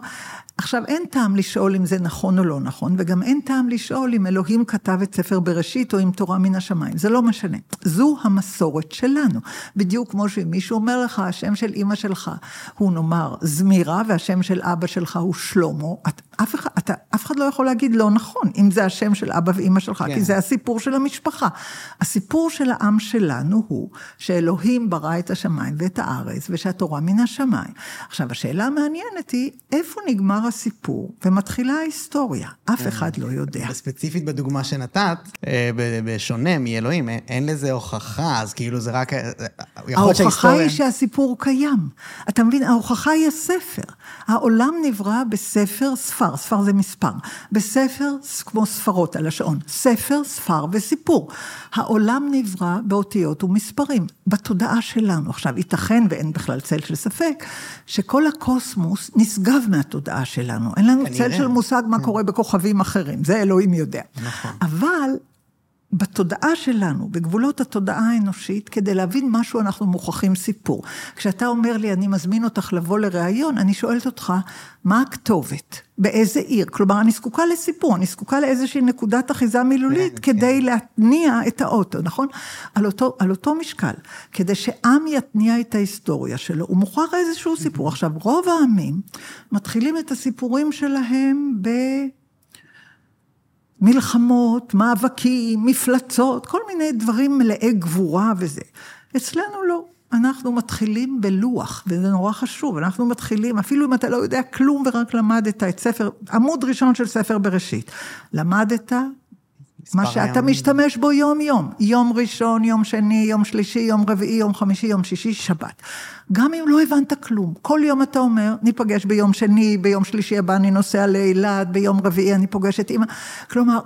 עכשיו, אין טעם לשאול אם זה נכון או לא נכון, וגם אין טעם לשאול אם אלוהים כתב את ספר בראשית או אם תורה מן השמיים, זה לא משנה. זו המסורת שלנו. בדיוק כמו שאם מישהו אומר לך, השם של אימא שלך הוא נאמר זמירה, והשם של אבא שלך הוא שלמה, את, אף, אחד, אתה, אף אחד לא יכול להגיד לא נכון, אם זה השם של אבא ואימא שלך, כן. כי זה הסיפור של המשפחה. הסיפור של העם שלנו הוא שאלוהים ברא את השמיים ואת הארץ, ושהתורה מן השמיים. עכשיו, השאלה המעניינת היא, איפה נגמר הסיפור ומתחילה ההיסטוריה. אף כן. אחד לא יודע. וספציפית בדוגמה שנתת, אה, בשונה מאלוהים, אין לזה הוכחה, אז כאילו זה רק... אה, ההוכחה היא שהסיפור קיים. אתה מבין, ההוכחה היא הספר. העולם נברא בספר ספר, ספר זה מספר. בספר כמו ספרות על השעון. ספר, ספר וסיפור. העולם נברא באותיות ומספרים, בתודעה שלנו. עכשיו, ייתכן, ואין בכלל צל של ספק, שכל הקוסמוס נשגב מהתודעה שלנו. אין לנו צל של מושג מה כן. קורה בכוכבים אחרים, זה אלוהים יודע. נכון. אבל בתודעה שלנו, בגבולות התודעה האנושית, כדי להבין משהו אנחנו מוכרחים סיפור. כשאתה אומר לי, אני מזמין אותך לבוא לראיון, אני שואלת אותך, מה הכתובת? באיזה עיר? כלומר, אני זקוקה לסיפור, אני זקוקה לאיזושהי נקודת אחיזה מילולית כן, כדי כן. להתניע את האוטו, נכון? על אותו, על אותו משקל. כדי שעם יתניע את ההיסטוריה שלו, הוא מוכרח איזשהו סיפור. עכשיו, רוב העמים מתחילים את הסיפורים שלהם ב... מלחמות, מאבקים, מפלצות, כל מיני דברים מלאי גבורה וזה. אצלנו לא. אנחנו מתחילים בלוח, וזה נורא חשוב, אנחנו מתחילים, אפילו אם אתה לא יודע כלום ורק למדת את ספר, עמוד ראשון של ספר בראשית. למדת מה שאתה יום. משתמש בו יום-יום. יום ראשון, יום שני, יום שלישי, יום רביעי, יום חמישי, יום שישי, שבת. גם אם לא הבנת כלום, כל יום אתה אומר, ניפגש ביום שני, ביום שלישי הבא אני נוסע לאילת, ביום רביעי אני פוגש את אימא. כלומר,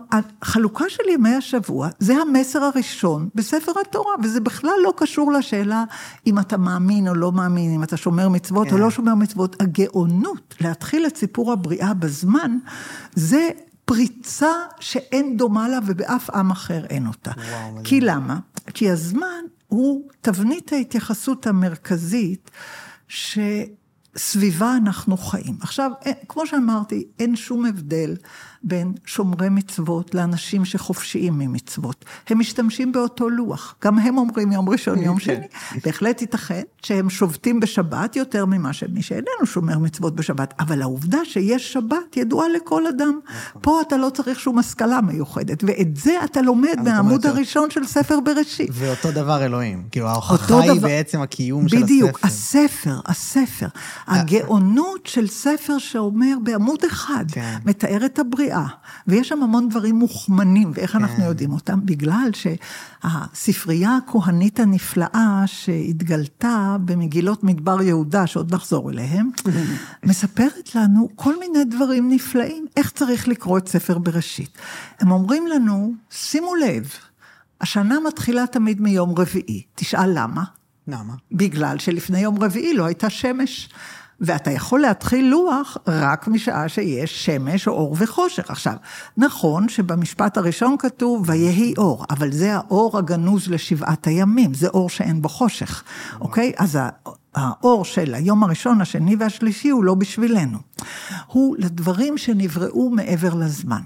החלוקה של ימי השבוע, זה המסר הראשון בספר התורה, וזה בכלל לא קשור לשאלה אם אתה מאמין או לא מאמין, אם אתה שומר מצוות כן. או לא שומר מצוות. הגאונות להתחיל את סיפור הבריאה בזמן, זה פריצה שאין דומה לה ובאף עם אחר אין אותה. וואו, כי למה? כי הזמן הוא תבנית ההתייחסות המרכזית שסביבה אנחנו חיים. עכשיו, כמו שאמרתי, אין שום הבדל בין שומרי מצוות לאנשים שחופשיים ממצוות. הם משתמשים באותו לוח. גם הם אומרים יום ראשון, יום כן. שני. בהחלט ייתכן שהם שובתים בשבת יותר ממה שמי שאיננו שומר מצוות בשבת. אבל העובדה שיש שבת ידועה לכל אדם. נכון. פה אתה לא צריך שום השכלה מיוחדת, ואת זה אתה לומד מהעמוד הראשון של ספר בראשית. ואותו דבר אלוהים. כאילו, ההוכחה היא בעצם הקיום של הספר. בדיוק, הספר, הספר. הגאונות של ספר שאומר בעמוד אחד, כן. מתאר את הבריאה. בריאה, ויש שם המון דברים מוכמנים, ואיך כן. אנחנו יודעים אותם? בגלל שהספרייה הכהנית הנפלאה שהתגלתה במגילות מדבר יהודה, שעוד נחזור אליהם, מספרת לנו כל מיני דברים נפלאים, איך צריך לקרוא את ספר בראשית. הם אומרים לנו, שימו לב, השנה מתחילה תמיד מיום רביעי, תשאל למה? למה? בגלל שלפני יום רביעי לא הייתה שמש. ואתה יכול להתחיל לוח רק משעה שיש שמש או אור וחושך. עכשיו, נכון שבמשפט הראשון כתוב ויהי אור, אבל זה האור הגנוז לשבעת הימים, זה אור שאין בו חושך, אוקיי? אז האור של היום הראשון, השני והשלישי הוא לא בשבילנו. הוא לדברים שנבראו מעבר לזמן.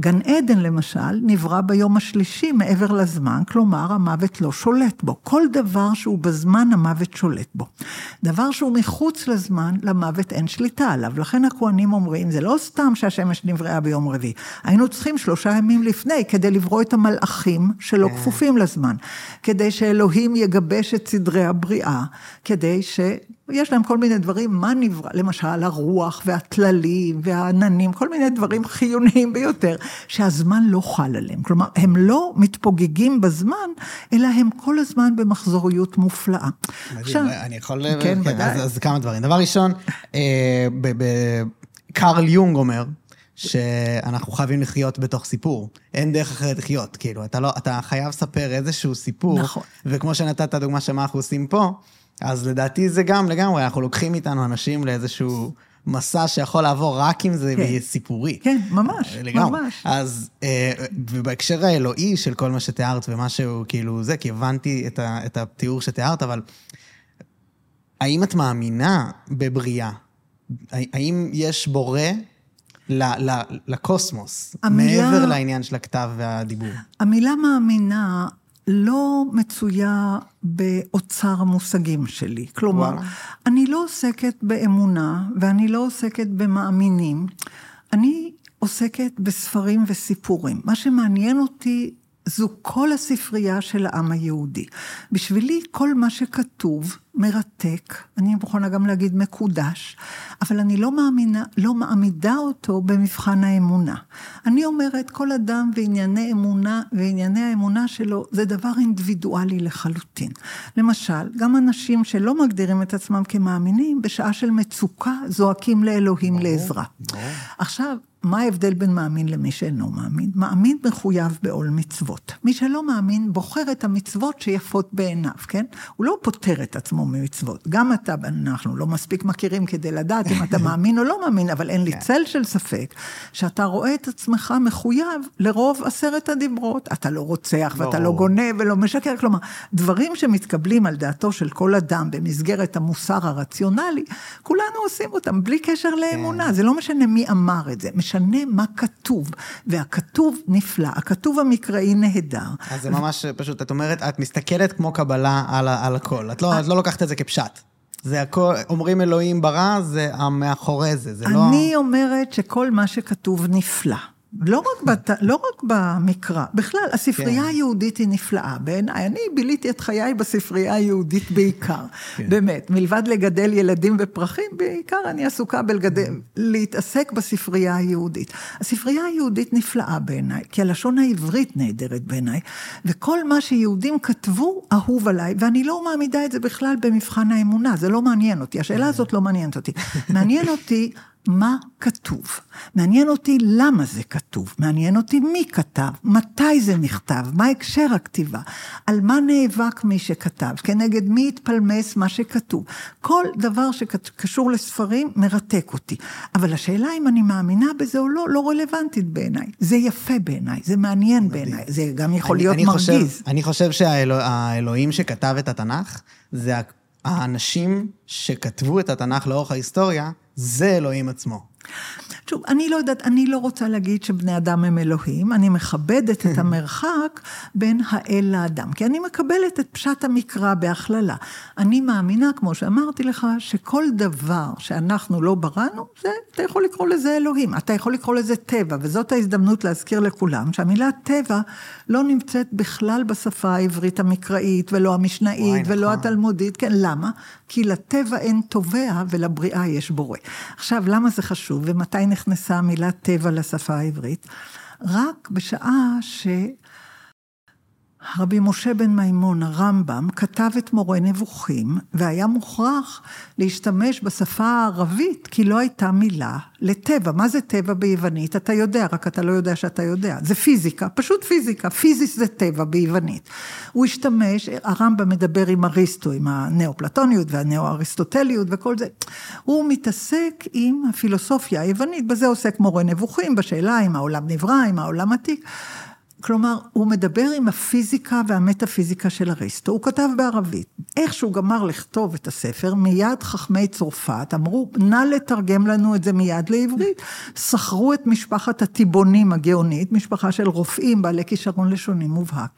גן עדן למשל נברא ביום השלישי מעבר לזמן, כלומר המוות לא שולט בו. כל דבר שהוא בזמן המוות שולט בו. דבר שהוא מחוץ לזמן, למוות אין שליטה עליו. לכן הכוהנים אומרים, זה לא סתם שהשמש נבראה ביום רביעי. היינו צריכים שלושה ימים לפני כדי לברוא את המלאכים שלא כן. כפופים לזמן. כדי שאלוהים יגבש את סדרי הבריאה, כדי ש... יש להם כל מיני דברים, מה נברא, למשל הרוח והטללים והעננים, כל מיני דברים חיוניים ביותר, שהזמן לא חל עליהם. כלומר, הם לא מתפוגגים בזמן, אלא הם כל הזמן במחזוריות מופלאה. מדהים, עכשיו, אני יכול... כן, כן ודאי. אז, אז כמה דברים. דבר ראשון, אה, קארל יונג אומר, שאנחנו חייבים לחיות בתוך סיפור. אין דרך אחרת לחיות, כאילו, אתה, לא, אתה חייב לספר איזשהו סיפור. נכון. וכמו שנתת דוגמה שמה אנחנו עושים פה, אז לדעתי זה גם לגמרי, אנחנו לוקחים איתנו אנשים לאיזשהו מסע שיכול לעבור רק אם זה כן. סיפורי. כן, ממש, לגמרי. ממש. אז, אה, ובהקשר האלוהי של כל מה שתיארת ומה שהוא כאילו זה, כי הבנתי את, ה, את התיאור שתיארת, אבל האם את מאמינה בבריאה? האם יש בורא ל, ל, לקוסמוס, המילה, מעבר לעניין של הכתב והדיבור? המילה מאמינה לא מצויה באוצר המושגים שלי. כלומר, וואלה. אני לא עוסקת באמונה ואני לא עוסקת במאמינים, אני עוסקת בספרים וסיפורים. מה שמעניין אותי זו כל הספרייה של העם היהודי. בשבילי כל מה שכתוב מרתק, אני מוכנה גם להגיד מקודש, אבל אני לא מאמינה, לא מעמידה אותו במבחן האמונה. אני אומרת, כל אדם וענייני אמונה, וענייני האמונה שלו, זה דבר אינדיבידואלי לחלוטין. למשל, גם אנשים שלא מגדירים את עצמם כמאמינים, בשעה של מצוקה זועקים לאלוהים לעזרה. עכשיו, מה ההבדל בין מאמין למי שאינו מאמין? מאמין מחויב בעול מצוות. מי שלא מאמין בוחר את המצוות שיפות בעיניו, כן? הוא לא פוטר את עצמו ממצוות. גם אתה, אנחנו לא מספיק מכירים כדי לדעת אם אתה מאמין או לא מאמין, אבל אין לי כן. צל של ספק שאתה רואה את עצמך מחויב לרוב עשרת הדיברות. אתה לא רוצח ואתה לא גונב ולא משקר, כלומר, דברים שמתקבלים על דעתו של כל אדם במסגרת המוסר הרציונלי, כולנו עושים אותם בלי קשר לאמונה. כן. זה לא משנה מי אמר את זה. משנה מה כתוב, והכתוב נפלא, הכתוב המקראי נהדר. אז זה ממש פשוט, את אומרת, את מסתכלת כמו קבלה על, על הכל, את לא, את לא לוקחת את זה כפשט. זה הכל, אומרים אלוהים ברא, זה מאחורי זה, זה אני לא... אני אומרת שכל מה שכתוב נפלא. לא רק, בת, לא רק במקרא, בכלל, הספרייה כן. היהודית היא נפלאה בעיניי. אני ביליתי את חיי בספרייה היהודית בעיקר, כן. באמת. מלבד לגדל ילדים ופרחים, בעיקר אני עסוקה בלגדל, להתעסק בספרייה היהודית. הספרייה היהודית נפלאה בעיניי, כי הלשון העברית נהדרת בעיניי, וכל מה שיהודים כתבו אהוב עליי, ואני לא מעמידה את זה בכלל במבחן האמונה, זה לא מעניין אותי, השאלה הזאת לא מעניינת אותי. מעניין אותי מה כתוב. מעניין אותי למה זה כתוב, מעניין אותי מי כתב, מתי זה נכתב, מה הקשר הכתיבה, על מה נאבק מי שכתב, כנגד מי התפלמס מה שכתוב. כל דבר שקשור לספרים מרתק אותי. אבל השאלה אם אני מאמינה בזה או לא, לא רלוונטית בעיניי. זה יפה בעיניי, זה מעניין בעיניי, זה גם יכול אני, להיות אני מרגיז. חושב, אני חושב שהאלוהים שכתב את התנ"ך, זה האנשים שכתבו את התנ"ך לאורך ההיסטוריה, זה אלוהים עצמו. שוב, אני לא יודעת, אני לא רוצה להגיד שבני אדם הם אלוהים, אני מכבדת את המרחק בין האל לאדם, כי אני מקבלת את פשט המקרא בהכללה. אני מאמינה, כמו שאמרתי לך, שכל דבר שאנחנו לא בראנו, זה, אתה יכול לקרוא לזה אלוהים, אתה יכול לקרוא לזה טבע, וזאת ההזדמנות להזכיר לכולם שהמילה טבע לא נמצאת בכלל בשפה העברית המקראית, ולא המשנאית, ולא נכון. התלמודית, כן, למה? כי לטבע אין תובע ולבריאה יש בורא. עכשיו, למה זה חשוב ומתי נכנסה המילה טבע לשפה העברית? רק בשעה רבי משה בן מימון, הרמב"ם, כתב את מורה נבוכים, והיה מוכרח להשתמש בשפה הערבית, כי לא הייתה מילה לטבע. מה זה טבע ביוונית? אתה יודע, רק אתה לא יודע שאתה יודע. זה פיזיקה, פשוט פיזיקה. פיזיס זה טבע ביוונית. הוא השתמש, הרמב"ם מדבר עם אריסטו, עם הנאו-פלטוניות והנאו-אריסטוטליות וכל זה. הוא מתעסק עם הפילוסופיה היוונית, בזה עוסק מורה נבוכים, בשאלה אם העולם נברא, אם העולם עתיק. כלומר, הוא מדבר עם הפיזיקה והמטאפיזיקה של אריסטו, הוא כתב בערבית. איך שהוא גמר לכתוב את הספר, מיד חכמי צרפת אמרו, נא לתרגם לנו את זה מיד לעברית. שכרו את משפחת הטיבונים הגאונית, משפחה של רופאים בעלי כישרון לשוני מובהק.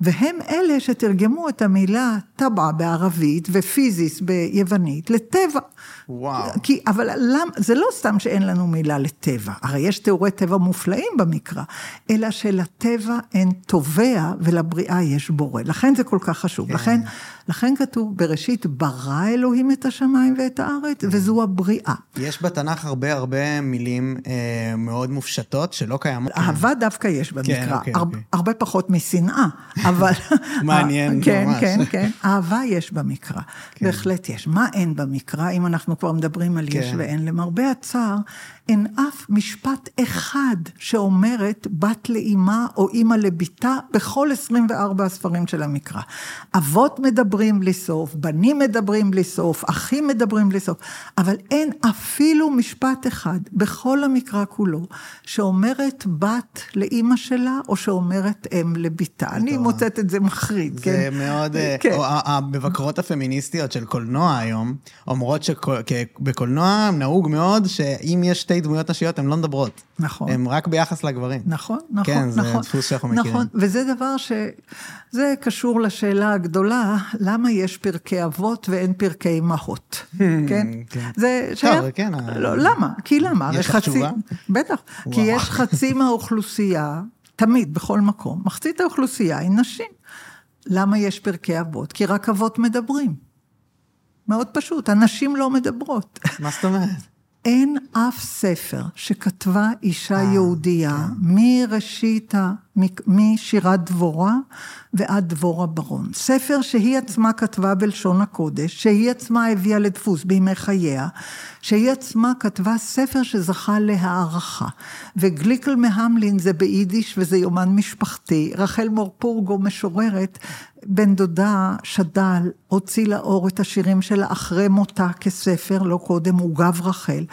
והם אלה שתרגמו את המילה טבע בערבית ופיזיס ביוונית לטבע. וואו. כי, אבל למ, זה לא סתם שאין לנו מילה לטבע, הרי יש תיאורי טבע מופלאים במקרא, אלא שלטבע אין תובע ולבריאה יש בורא. לכן זה כל כך חשוב. כן. לכן, לכן כתוב, בראשית ברא אלוהים את השמיים ואת הארץ, כן. וזו הבריאה. יש בתנ"ך הרבה הרבה מילים אה, מאוד מופשטות שלא קיימות. אהבה דווקא יש במקרא, כן, אוקיי, הר, אוקיי. הרבה פחות משנאה, אבל... מעניין כן, ממש. כן, כן, אהבה יש במקרא, כן. בהחלט יש. מה אין במקרא, אם אנחנו כבר מדברים על כן. יש ואין? למרבה הצער, אין אף משפט אחד שאומרת בת לאימה או אימא לביתה בכל 24 הספרים של המקרא. אבות מדברים בלי סוף, בנים מדברים בלי סוף, אחים מדברים בלי סוף, אבל אין אפילו משפט אחד בכל המקרא כולו שאומרת בת לאימא שלה או שאומרת אם לביתה. אני מוצאת את זה מחריד, כן? זה מאוד... כן. המבקרות הפמיניסטיות של קולנוע היום אומרות שבקולנוע נהוג מאוד שאם יש שתי דמויות נשיות, הן לא מדברות. נכון. הן רק ביחס לגברים. נכון, נכון, כן, נכון. זה דפוס שאנחנו מכירים. נכון, וזה דבר ש... זה קשור לשאלה הגדולה, למה יש פרקי אבות ואין פרקי אמהות, כן? כן. זה שייך... טוב, כן. לא, למה? כי למה? יש לך תשובה? בטח. כי יש חצי מהאוכלוסייה, תמיד, בכל מקום, מחצית האוכלוסייה היא נשים. למה יש פרקי אבות? כי רק אבות מדברים. מאוד פשוט, הנשים לא מדברות. מה זאת אומרת? אין אף ספר שכתבה אישה יהודייה מראשית, משירת דבורה ועד דבורה ברון. ספר שהיא עצמה כתבה בלשון הקודש, שהיא עצמה הביאה לדפוס בימי חייה, שהיא עצמה כתבה ספר שזכה להערכה. וגליקל מהמלין זה ביידיש וזה יומן משפחתי. רחל מורפורגו משוררת, בן דודה שדל הוציא לאור את השירים שלה אחרי מותה כספר, לא קודם, עוגב רחל.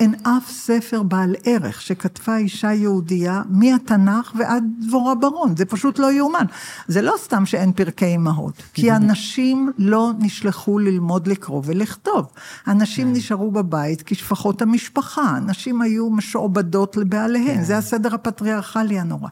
אין אף ספר בעל ערך שכתבה אישה יהודייה מהתנ"ך ועד דבורה ברון, זה פשוט לא יאומן. זה לא סתם שאין פרקי אמהות, כי הנשים לא נשלחו ללמוד לקרוא ולכתוב. הנשים נשארו בבית כשפחות המשפחה, הנשים היו משועבדות לבעליהן, זה הסדר הפטריארכלי הנורא.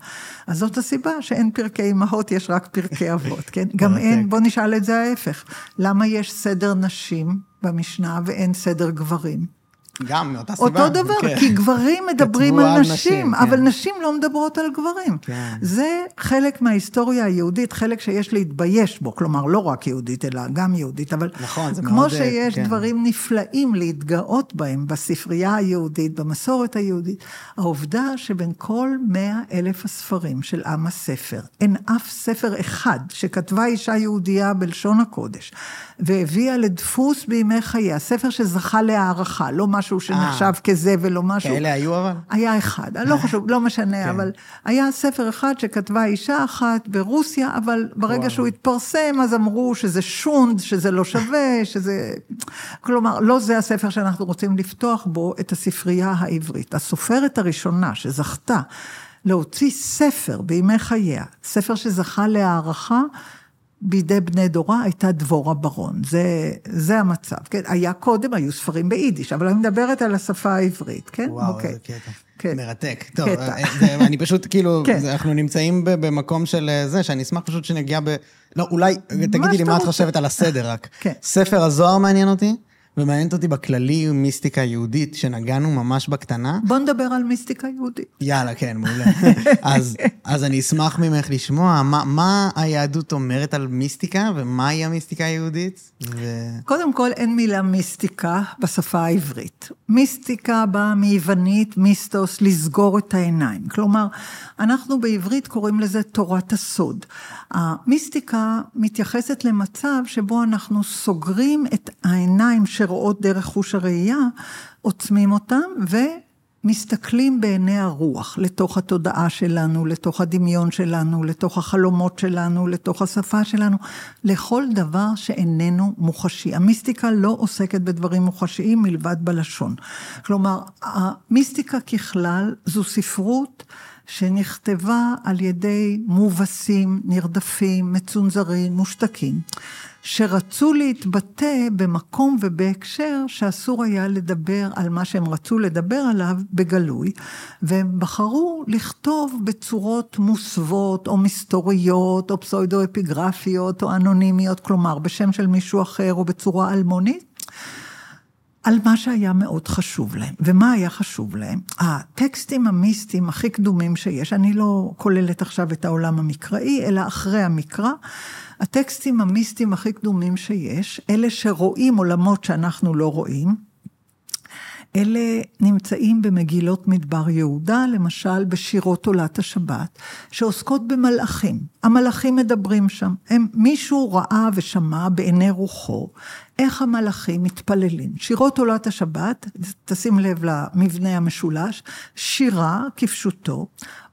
אז זאת הסיבה שאין פרקי אמהות, יש רק פרקי אבות, כן? גם אין, בוא נשאל את זה ההפך. למה יש סדר נשים במשנה ואין סדר גברים? גם מאותה סיבה. אותו דבר, כן. כי גברים מדברים על נשים, נשים כן. אבל נשים לא מדברות על גברים. כן. זה חלק מההיסטוריה היהודית, חלק שיש להתבייש בו, כלומר, לא רק יהודית, אלא גם יהודית, אבל נכון, זה כמו מאוד, שיש כן. דברים נפלאים להתגאות בהם בספרייה היהודית, במסורת היהודית, העובדה שבין כל מאה אלף הספרים של עם הספר, אין אף ספר אחד שכתבה אישה יהודייה בלשון הקודש, והביאה לדפוס בימי חייה, ספר שזכה להערכה, לא משהו שנחשב כזה ולא משהו. כאלה היו אבל? היה אחד, לא חשוב, לא משנה, כן. אבל היה ספר אחד שכתבה אישה אחת ברוסיה, אבל ברגע וואו. שהוא התפרסם, אז אמרו שזה שונד, שזה לא שווה, שזה... כלומר, לא זה הספר שאנחנו רוצים לפתוח בו את הספרייה העברית. הסופרת הראשונה שזכתה להוציא ספר בימי חייה, ספר שזכה להערכה, בידי בני דורה הייתה דבורה ברון, זה, זה המצב, כן? היה קודם, היו ספרים ביידיש, אבל אני מדברת על השפה העברית, כן? וואו, אוקיי. איזה קטע. כן. מרתק. טוב, קטע. אה, זה, אני פשוט, כאילו, כן. זה, אנחנו נמצאים במקום של אה, זה, שאני אשמח פשוט שנגיע ב... לא, אולי, תגידי לי מה את. חושבת על הסדר רק. כן. ספר הזוהר מעניין אותי, ומעניינת אותי בכללי מיסטיקה יהודית, שנגענו ממש בקטנה. בוא נדבר על מיסטיקה יהודית. יאללה, כן, מעולה. אז, אז אני אשמח ממך לשמוע מה, מה היהדות אומרת על מיסטיקה, ומהי המיסטיקה היהודית. ו... קודם כל, אין מילה מיסטיקה בשפה העברית. מיסטיקה באה מיוונית, מיסטוס, לסגור את העיניים. כלומר, אנחנו בעברית קוראים לזה תורת הסוד. המיסטיקה מתייחסת למצב שבו אנחנו סוגרים את העיניים שרואות דרך חוש הראייה, עוצמים אותם, ו... מסתכלים בעיני הרוח, לתוך התודעה שלנו, לתוך הדמיון שלנו, לתוך החלומות שלנו, לתוך השפה שלנו, לכל דבר שאיננו מוחשי. המיסטיקה לא עוסקת בדברים מוחשיים מלבד בלשון. כלומר, המיסטיקה ככלל זו ספרות שנכתבה על ידי מובסים, נרדפים, מצונזרים, מושתקים. שרצו להתבטא במקום ובהקשר שאסור היה לדבר על מה שהם רצו לדבר עליו בגלוי, והם בחרו לכתוב בצורות מוסוות או מסתוריות או פסאודו-אפיגרפיות או אנונימיות, כלומר בשם של מישהו אחר או בצורה אלמונית. על מה שהיה מאוד חשוב להם. ומה היה חשוב להם? הטקסטים המיסטיים הכי קדומים שיש, אני לא כוללת עכשיו את העולם המקראי, אלא אחרי המקרא, הטקסטים המיסטיים הכי קדומים שיש, אלה שרואים עולמות שאנחנו לא רואים, אלה נמצאים במגילות מדבר יהודה, למשל בשירות עולת השבת, שעוסקות במלאכים. המלאכים מדברים שם. הם, מישהו ראה ושמע בעיני רוחו איך המלאכים מתפללים. שירות עולת השבת, תשים לב למבנה המשולש, שירה כפשוטו,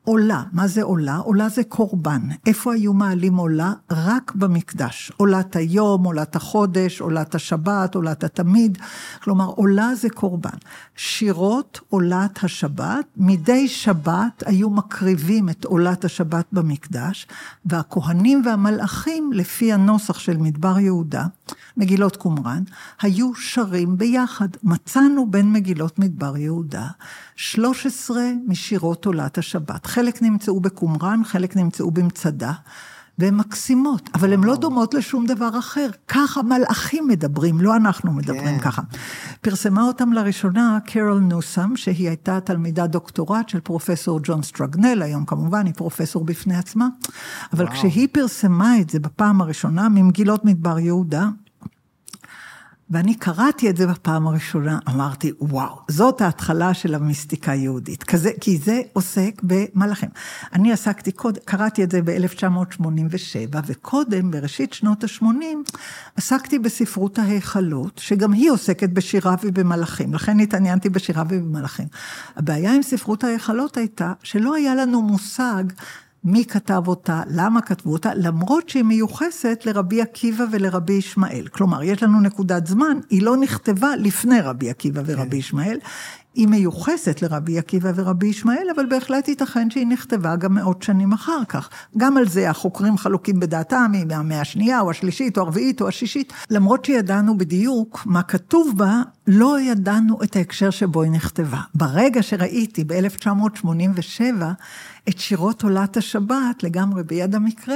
עולה, מה זה עולה? עולה זה קורבן. איפה היו מעלים עולה? רק במקדש. עולת היום, עולת החודש, עולת השבת, עולת התמיד. כלומר, עולה זה קורבן. שירות עולת השבת, מדי שבת היו מקריבים את עולת השבת במקדש, והכהנים והמלאכים, לפי הנוסח של מדבר יהודה, מגילות קומראן, היו שרים ביחד. מצאנו בין מגילות מדבר יהודה 13 משירות עולת השבת. חלק נמצאו בקומראן, חלק נמצאו במצדה. והן מקסימות, אבל הן לא דומות לשום דבר אחר. ככה מלאכים מדברים, לא אנחנו מדברים כן. ככה. פרסמה אותם לראשונה קרול נוסם, שהיא הייתה תלמידת דוקטורט של פרופסור ג'ון סטרגנל, היום כמובן היא פרופסור בפני עצמה, אבל וואו. כשהיא פרסמה את זה בפעם הראשונה ממגילות מדבר יהודה, ואני קראתי את זה בפעם הראשונה, אמרתי, וואו, זאת ההתחלה של המיסטיקה היהודית, כזה, כי זה עוסק במלאכים. אני עסקתי קודם, קראתי את זה ב-1987, וקודם, בראשית שנות ה-80, עסקתי בספרות ההיכלות, שגם היא עוסקת בשירה ובמלאכים, לכן התעניינתי בשירה ובמלאכים. הבעיה עם ספרות ההיכלות הייתה שלא היה לנו מושג מי כתב אותה, למה כתבו אותה, למרות שהיא מיוחסת לרבי עקיבא ולרבי ישמעאל. כלומר, יש לנו נקודת זמן, היא לא נכתבה לפני רבי עקיבא ורבי כן. ישמעאל, היא מיוחסת לרבי עקיבא ורבי ישמעאל, אבל בהחלט ייתכן שהיא נכתבה גם מאות שנים אחר כך. גם על זה החוקרים חלוקים בדעתם, אם מהמאה השנייה או השלישית או הרביעית או השישית. למרות שידענו בדיוק מה כתוב בה, לא ידענו את ההקשר שבו היא נכתבה. ברגע שראיתי ב-1987 את שירות עולת השבת, לגמרי ביד המקרה,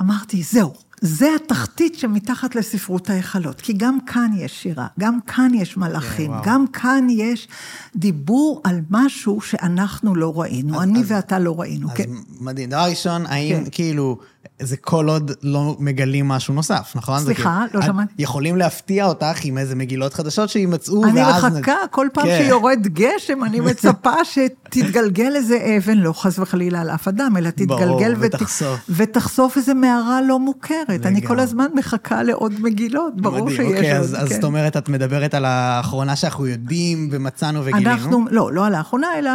אמרתי, זהו, זה התחתית שמתחת לספרות ההיכלות, כי גם כאן יש שירה, גם כאן יש מלאכים, כן, גם כאן יש דיבור על משהו שאנחנו לא ראינו, אז, אני אז, ואתה לא ראינו. אז כן. מדהים. דבר ראשון, האם כן. כאילו... זה כל עוד לא מגלים משהו נוסף, נכון? סליחה, לא שמעתי. יכולים להפתיע אותך עם איזה מגילות חדשות שימצאו, אני ואז... אני מחכה, כל פעם כן. שיורד גשם, אני מצפה שתתגלגל איזה אבן, לא חס וחלילה על אף אדם, אלא תתגלגל ברור, ות... ותחשוף. ותחשוף איזה מערה לא מוכרת. לגמרי. אני כל הזמן מחכה לעוד מגילות, ברור מדהים, שיש אוקיי, עוד. אז, כן. אז זאת אומרת, את מדברת על האחרונה שאנחנו יודעים ומצאנו וגילינו? אנחנו, לא, לא על האחרונה, אלא...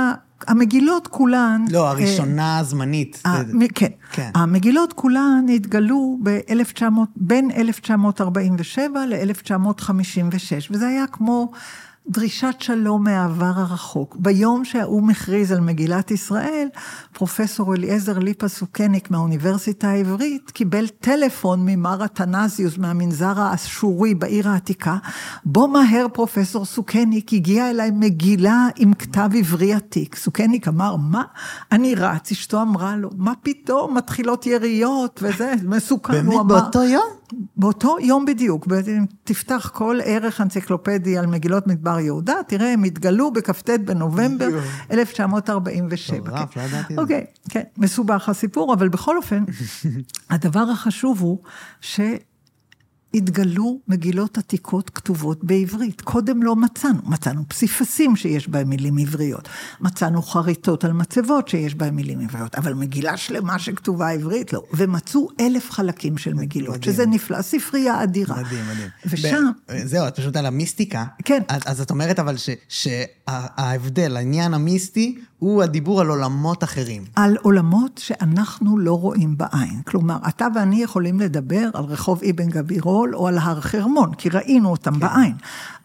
המגילות כולן... לא, הראשונה הזמנית. אה, כן. כן. המגילות כולן התגלו ב-1900, בין 1947 ל-1956, וזה היה כמו דרישת שלום מהעבר הרחוק. ביום שהאו"ם הכריז על מגילת ישראל, פרופסור אליעזר ליפה סוכניק מהאוניברסיטה העברית קיבל טלפון ממר התנזיוס מהמנזר האשורי בעיר העתיקה. בוא מהר פרופסור סוכניק, הגיע אליי מגילה עם כתב עברי עתיק. סוכניק אמר, מה? אני רץ, אשתו אמרה לו, מה פתאום, מתחילות יריות וזה, מסוכן. באמת באותו יום? באותו יום בדיוק, תפתח כל ערך אנציקלופדי על מגילות מדבר יהודה, תראה, הם התגלו בכ"ט בנובמבר 1947. מטורף, לא ידעתי את זה. אוקיי, כן, מסובך הסיפור, אבל בכל אופן, הדבר החשוב הוא ש... התגלו מגילות עתיקות כתובות בעברית. קודם לא מצאנו, מצאנו פסיפסים שיש בהם מילים עבריות, מצאנו חריטות על מצבות שיש בהם מילים עבריות, אבל מגילה שלמה שכתובה עברית, לא. ומצאו אלף חלקים של מגילות, מדהים. שזה נפלא, ספרייה אדירה. מדהים, מדהים. ושם... ב... זהו, את פשוט על המיסטיקה. כן. אז, אז את אומרת אבל שההבדל, העניין המיסטי, הוא הדיבור על עולמות אחרים. על עולמות שאנחנו לא רואים בעין. כלומר, אתה ואני יכולים לדבר על רחוב אבן גבירול או על הר חרמון, כי ראינו אותם כן. בעין.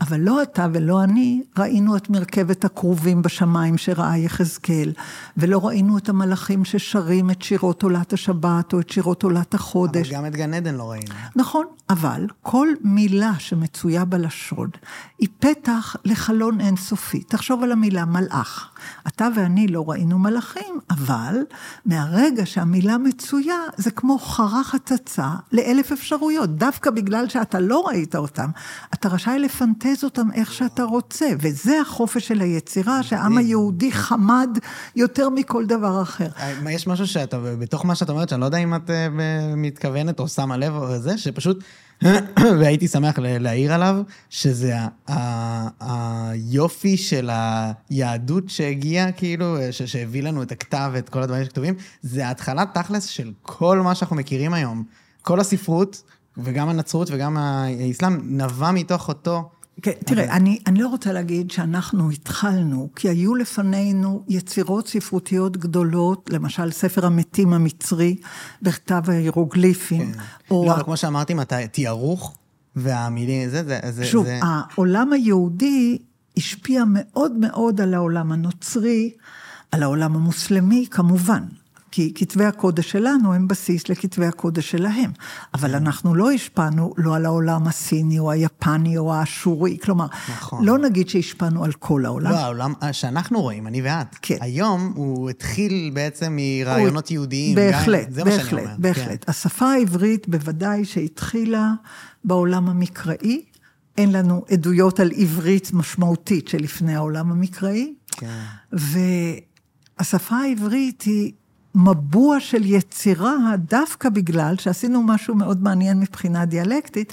אבל לא אתה ולא אני ראינו את מרכבת הכרובים בשמיים שראה יחזקאל, ולא ראינו את המלאכים ששרים את שירות עולת השבת או את שירות עולת החודש. אבל גם את גן עדן לא ראינו. נכון, אבל כל מילה שמצויה בלשון היא פתח לחלון אינסופי. תחשוב על המילה מלאך. אתה ואני לא ראינו מלאכים, אבל מהרגע שהמילה מצויה, זה כמו חרך הצצה לאלף אפשרויות. דווקא בגלל שאתה לא ראית אותם, אתה רשאי לפנטז אותם איך שאתה רוצה, וזה החופש של היצירה, שהעם היהודי חמד יותר מכל דבר אחר. יש משהו שאתה, בתוך מה שאת אומרת, שאני לא יודע אם את אה, מתכוונת או שמה לב או זה, שפשוט... והייתי שמח להעיר עליו, שזה היופי של היהדות שהגיעה, כאילו, שהביא לנו את הכתב ואת כל הדברים שכתובים, זה ההתחלה תכלס של כל מה שאנחנו מכירים היום. כל הספרות, וגם הנצרות וגם האסלאם, נבע מתוך אותו... כן, תראה, אבל... אני, אני לא רוצה להגיד שאנחנו התחלנו, כי היו לפנינו יצירות ספרותיות גדולות, למשל ספר המתים המצרי, בכתב ההירוגליפים. כן. או... לא, אבל כמו שאמרתי, מתי, תיארוך והמילים, זה, זה, זה... שוב, זה... העולם היהודי השפיע מאוד מאוד על העולם הנוצרי, על העולם המוסלמי, כמובן. כי כתבי הקודש שלנו הם בסיס לכתבי הקודש שלהם. אבל אנחנו לא השפענו לא על העולם הסיני או היפני או האשורי, כלומר, נכון. לא נגיד שהשפענו על כל העולם. לא, העולם שאנחנו רואים, אני ואת. כן. היום הוא התחיל בעצם מרעיונות הוא... יהודיים. בהחלט, גם, זה בהחלט, מה שאני אומר. בהחלט. כן. השפה העברית בוודאי שהתחילה בעולם המקראי. אין לנו עדויות על עברית משמעותית שלפני העולם המקראי. כן. והשפה העברית היא מבוע של יצירה, דווקא בגלל שעשינו משהו מאוד מעניין מבחינה דיאלקטית,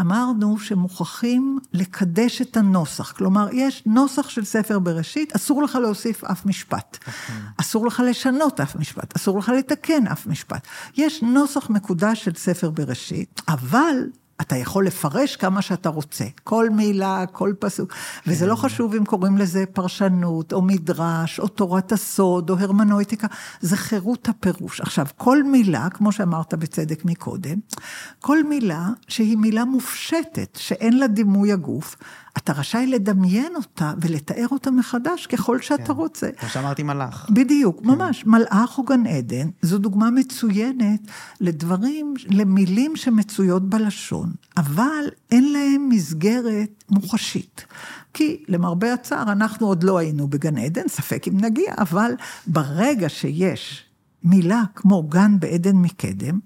אמרנו שמוכרחים לקדש את הנוסח. כלומר, יש נוסח של ספר בראשית, אסור לך להוסיף אף משפט. אוקיי. אסור לך לשנות אף משפט, אסור לך לתקן אף משפט. יש נוסח מקודש של ספר בראשית, אבל אתה יכול לפרש כמה שאתה רוצה, כל מילה, כל פסוק, וזה לא כן. חשוב אם קוראים לזה פרשנות, או מדרש, או תורת הסוד, או הרמנויטיקה, זה חירות הפירוש. עכשיו, כל מילה, כמו שאמרת בצדק מקודם, כל מילה שהיא מילה מופשטת, שאין לה דימוי הגוף, אתה רשאי לדמיין אותה ולתאר אותה מחדש ככל שאתה כן. רוצה. כמו שאמרתי מלאך. בדיוק, כן. ממש. מלאך או גן עדן, זו דוגמה מצוינת לדברים, למילים שמצויות בלשון, אבל אין להם מסגרת מוחשית. כי למרבה הצער, אנחנו עוד לא היינו בגן עדן, ספק אם נגיע, אבל ברגע שיש מילה כמו גן בעדן מקדם,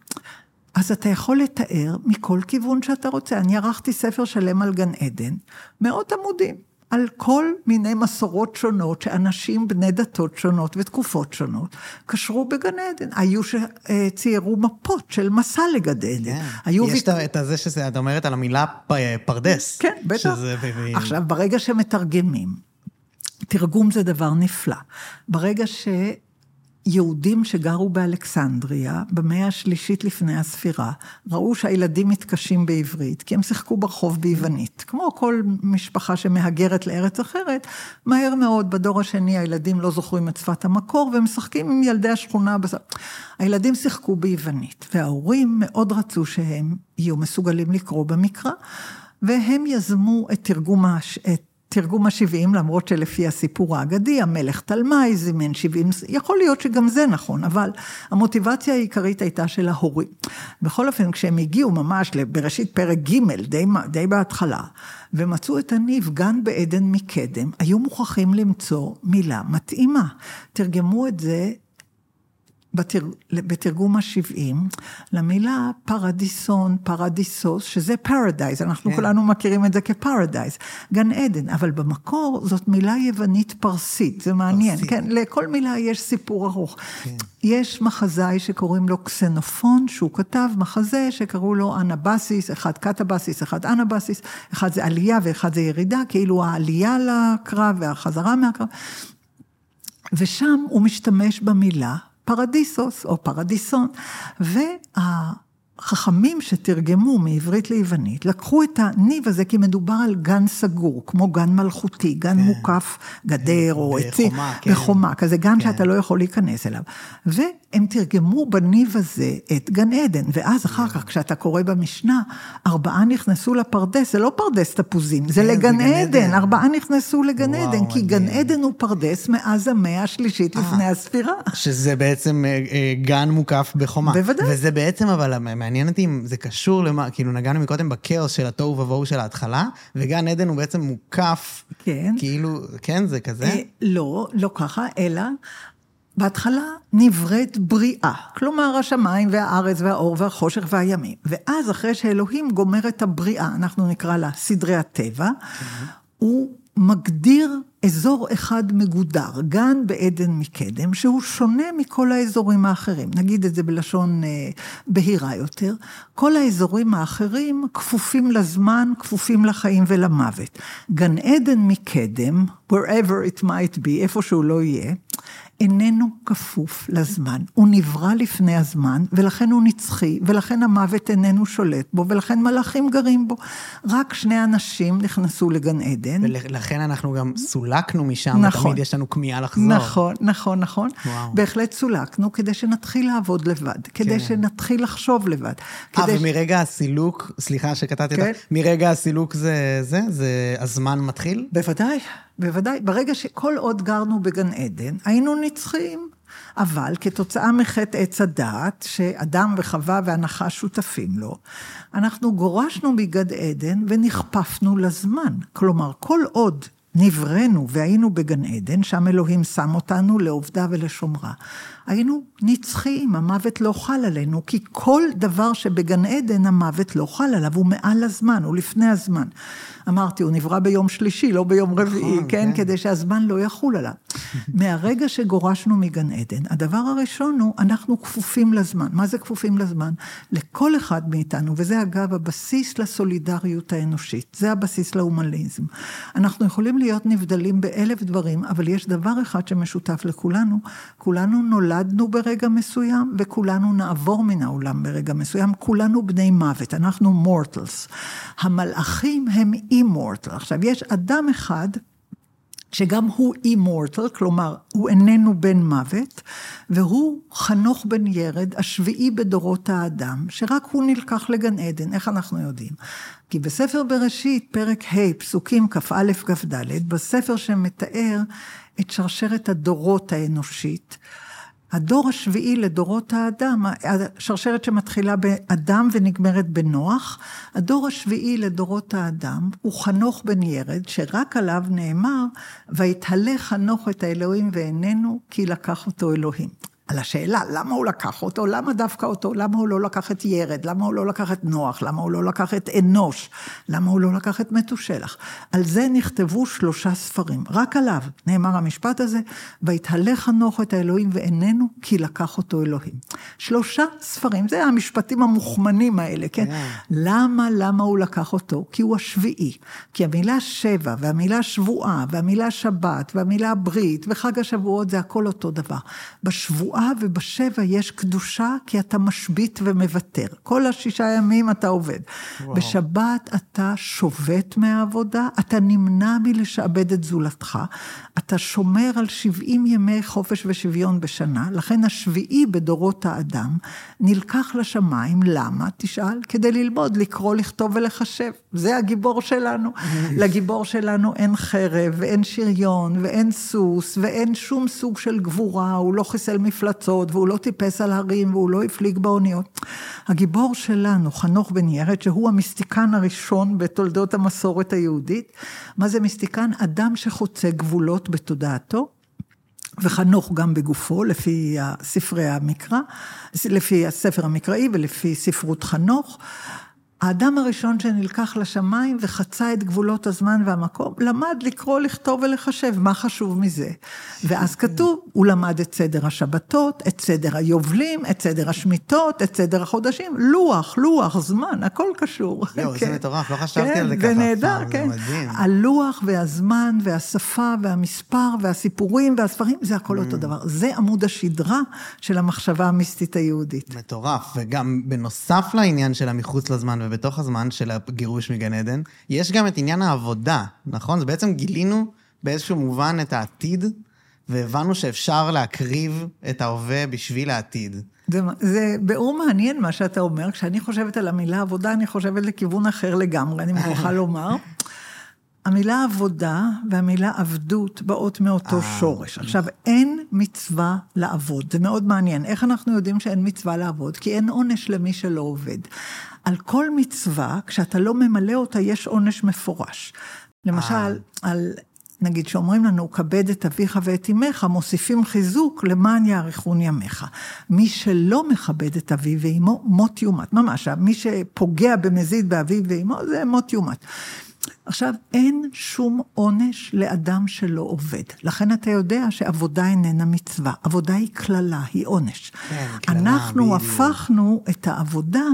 אז אתה יכול לתאר מכל כיוון שאתה רוצה. אני ערכתי ספר שלם על גן עדן, מאות עמודים, על כל מיני מסורות שונות שאנשים בני דתות שונות ותקופות שונות קשרו בגן עדן. היו שציירו מפות של מסע לגן עדן. כן. היו יש ויק... את זה שזה, את אומרת על המילה פרדס. כן, בטח. שזה... עכשיו, ברגע שמתרגמים, תרגום זה דבר נפלא. ברגע ש... יהודים שגרו באלכסנדריה, במאה השלישית לפני הספירה, ראו שהילדים מתקשים בעברית, כי הם שיחקו ברחוב ביוונית. כמו כל משפחה שמהגרת לארץ אחרת, מהר מאוד בדור השני הילדים לא זוכרים את שפת המקור, והם משחקים עם ילדי השכונה. בס... הילדים שיחקו ביוונית, וההורים מאוד רצו שהם יהיו מסוגלים לקרוא במקרא, והם יזמו את תרגום, הש... את תרגום השבעים, למרות שלפי הסיפור האגדי, המלך תלמי זימן שבעים, יכול להיות שגם זה נכון, אבל המוטיבציה העיקרית הייתה של ההורים. בכל אופן, כשהם הגיעו ממש בראשית פרק ג', די, די בהתחלה, ומצאו את הניב גן בעדן מקדם, היו מוכרחים למצוא מילה מתאימה. תרגמו את זה בתרג... בתרגום ה-70, למילה פרדיסון, פרדיסוס, שזה paradise, אנחנו כן. כולנו מכירים את זה כ paradise, גן עדן, אבל במקור זאת מילה יוונית פרסית, זה מעניין, פרסית. כן, לכל מילה יש סיפור ארוך. כן. יש מחזאי שקוראים לו קסנופון, שהוא כתב מחזה שקראו לו אנבסיס, אחד קטבסיס, אחד אנבסיס, אחד זה עלייה ואחד זה ירידה, כאילו העלייה לקרב והחזרה מהקרב. ושם הוא משתמש במילה פרדיסוס או פרדיסון, וה... חכמים שתרגמו מעברית ליוונית, לקחו את הניב הזה, כי מדובר על גן סגור, כמו גן מלכותי, גן כן. מוקף גדר או עצים, כן. בחומה, כזה גן כן. שאתה לא יכול להיכנס אליו. והם תרגמו בניב הזה את גן עדן, ואז אחר כך, כשאתה קורא במשנה, ארבעה נכנסו לפרדס, זה לא פרדס תפוזים, זה כן, לגן עדן, עדן, ארבעה נכנסו לגן וואו, עדן, כי גן עדן הוא פרדס מאז המאה השלישית אה, לפני הספירה. שזה בעצם אה, אה, גן מוקף בחומה. בוודאי. וזה בעצם, אבל מעניין אותי אם זה קשור למה, כאילו נגענו מקודם בכאוס של התוהו ובוהו של ההתחלה, וגן עדן הוא בעצם מוקף, כן. כאילו, כן, זה כזה? אה, לא, לא ככה, אלא בהתחלה נבראת בריאה, כלומר השמיים והארץ והאור והחושך והימים. ואז אחרי שאלוהים גומר את הבריאה, אנחנו נקרא לה סדרי הטבע, כן. הוא מגדיר אזור אחד מגודר, גן בעדן מקדם, שהוא שונה מכל האזורים האחרים. נגיד את זה בלשון אה, בהירה יותר. כל האזורים האחרים כפופים לזמן, כפופים לחיים ולמוות. גן עדן מקדם, wherever it might be, איפה שהוא לא יהיה, איננו כפוף לזמן, הוא נברא לפני הזמן, ולכן הוא נצחי, ולכן המוות איננו שולט בו, ולכן מלאכים גרים בו. רק שני אנשים נכנסו לגן עדן. ולכן אנחנו גם סולקנו משם, נכון, ותמיד יש לנו כמיהה לחזור. נכון, נכון, נכון. וואו. בהחלט סולקנו כדי שנתחיל לעבוד לבד, כדי כן. שנתחיל לחשוב לבד. אה, ומרגע ש... הסילוק, סליחה שקטעתי כן? אותך, מרגע הסילוק זה, זה, זה הזמן מתחיל? בוודאי. בוודאי, ברגע שכל עוד גרנו בגן עדן, היינו נצחיים. אבל כתוצאה מחטא עץ הדעת, שאדם וחווה והנחש שותפים לו, אנחנו גורשנו מגד עדן ונכפפנו לזמן. כלומר, כל עוד נבראנו והיינו בגן עדן, שם אלוהים שם אותנו לעובדה ולשומרה. היינו נצחיים, המוות לא חל עלינו, כי כל דבר שבגן עדן המוות לא חל עליו, הוא מעל הזמן, הוא לפני הזמן. אמרתי, הוא נברא ביום שלישי, לא ביום רביעי, נכון, כן? כן? כדי שהזמן לא יחול עליו. מהרגע שגורשנו מגן עדן, הדבר הראשון הוא, אנחנו כפופים לזמן. מה זה כפופים לזמן? לכל אחד מאיתנו, וזה אגב הבסיס לסולידריות האנושית, זה הבסיס להומניזם. אנחנו יכולים להיות נבדלים באלף דברים, אבל יש דבר אחד שמשותף לכולנו, כולנו נולדנו ברגע מסוים, וכולנו נעבור מן העולם ברגע מסוים, כולנו בני מוות, אנחנו מורטלס. המלאכים הם אימורטל. עכשיו, יש אדם אחד, שגם הוא אימורטל, כלומר, הוא איננו בן מוות, והוא חנוך בן ירד, השביעי בדורות האדם, שרק הוא נלקח לגן עדן. איך אנחנו יודעים? כי בספר בראשית, פרק ה', פסוקים כ"א כ"ד, בספר שמתאר את שרשרת הדורות האנושית, הדור השביעי לדורות האדם, השרשרת שמתחילה באדם ונגמרת בנוח, הדור השביעי לדורות האדם הוא חנוך בן ירד, שרק עליו נאמר, ויתהלך חנוך את האלוהים ואיננו, כי לקח אותו אלוהים. על השאלה, למה הוא לקח אותו, למה דווקא אותו, למה הוא לא לקח את ירד, למה הוא לא לקח את נוח, למה הוא לא לקח את אנוש, למה הוא לא לקח את מתושלח. על זה נכתבו שלושה ספרים, רק עליו נאמר המשפט הזה, ויתהלך חנוך את האלוהים ואיננו, כי לקח אותו אלוהים. שלושה ספרים, זה המשפטים המוכמנים האלה, כן? Yeah. למה, למה הוא לקח אותו? כי הוא השביעי. כי המילה שבע, והמילה שבועה, והמילה שבת, והמילה ברית, וחג השבועות זה הכל אותו דבר. בשבועה בשבועה ובשבע יש קדושה, כי אתה משבית ומוותר. כל השישה ימים אתה עובד. וואו. בשבת אתה שובת מהעבודה, אתה נמנע מלשעבד את זולתך, אתה שומר על 70 ימי חופש ושוויון בשנה, לכן השביעי בדורות האדם נלקח לשמיים, למה? תשאל, כדי ללמוד, לקרוא, לכתוב ולחשב. זה הגיבור שלנו. לגיבור שלנו אין חרב, ואין שריון, ואין סוס, ואין שום סוג של גבורה, הוא לא חיסל מפלצות, והוא לא טיפס על הרים, והוא לא הפליג באוניות. הגיבור שלנו, חנוך בן ירד, שהוא המיסטיקן הראשון בתולדות המסורת היהודית, מה זה מיסטיקן? אדם שחוצה גבולות בתודעתו. וחנוך גם בגופו, לפי ספרי המקרא, לפי הספר המקראי ולפי ספרות חנוך. האדם הראשון שנלקח לשמיים וחצה את גבולות הזמן והמקום, למד לקרוא, לכתוב ולחשב, מה חשוב מזה? ואז כתוב, הוא למד את סדר השבתות, את סדר היובלים, את סדר השמיטות, את סדר החודשים, לוח, לוח, זמן, הכל קשור. יואו, זה כן. מטורף, לא חשבתי על זה ככה. זה נהדר, כן. הלוח והזמן והשפה והמספר והסיפורים והספרים, זה הכל אותו mm. דבר. זה עמוד השדרה של המחשבה המיסטית היהודית. מטורף, וגם בנוסף לעניין של המחוץ לזמן ובתוך הזמן של הגירוש מגן עדן, יש גם את עניין העבודה, נכון? אז בעצם גילינו באיזשהו מובן את העתיד, והבנו שאפשר להקריב את ההווה בשביל העתיד. זה, זה ביאור מעניין מה שאתה אומר. כשאני חושבת על המילה עבודה, אני חושבת לכיוון אחר לגמרי, אני מוכרחה לומר. המילה עבודה והמילה עבדות באות מאותו אה, שורש. עכשיו, אין מצווה לעבוד, זה מאוד מעניין. איך אנחנו יודעים שאין מצווה לעבוד? כי אין עונש למי שלא עובד. על כל מצווה, כשאתה לא ממלא אותה, יש עונש מפורש. למשל, אה. על, נגיד שאומרים לנו, כבד את אביך ואת אמך, מוסיפים חיזוק למען יאריכון ימיך. מי שלא מכבד את אביו ואמו, מות יומת. ממש, מי שפוגע במזיד באביו ואמו, זה מות יומת. עכשיו, אין שום עונש לאדם שלא עובד. לכן אתה יודע שעבודה איננה מצווה. עבודה היא קללה, היא עונש. כן, קללה, אנחנו בדיוק. הפכנו את העבודה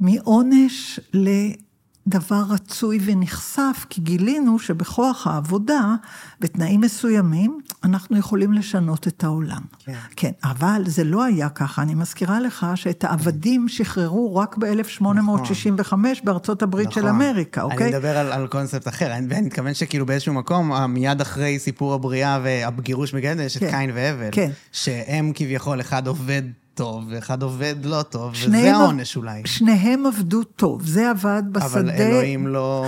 מעונש לדבר רצוי ונחשף, כי גילינו שבכוח העבודה, בתנאים מסוימים, אנחנו יכולים לשנות את העולם. כן. כן, אבל זה לא היה ככה. אני מזכירה לך שאת העבדים שחררו רק ב-1865 נכון. בארצות הברית נכון. של אמריקה, אוקיי? אני מדבר על, על קונספט אחר, ואני מתכוון שכאילו באיזשהו מקום, מיד אחרי סיפור הבריאה והגירוש מגדל, יש כן. את קין והבל, כן. שהם כביכול, אחד עובד טוב, ואחד עובד לא טוב, וזה העונש אולי. שניהם עבדו טוב, זה עבד בשדה. אבל אלוהים לא...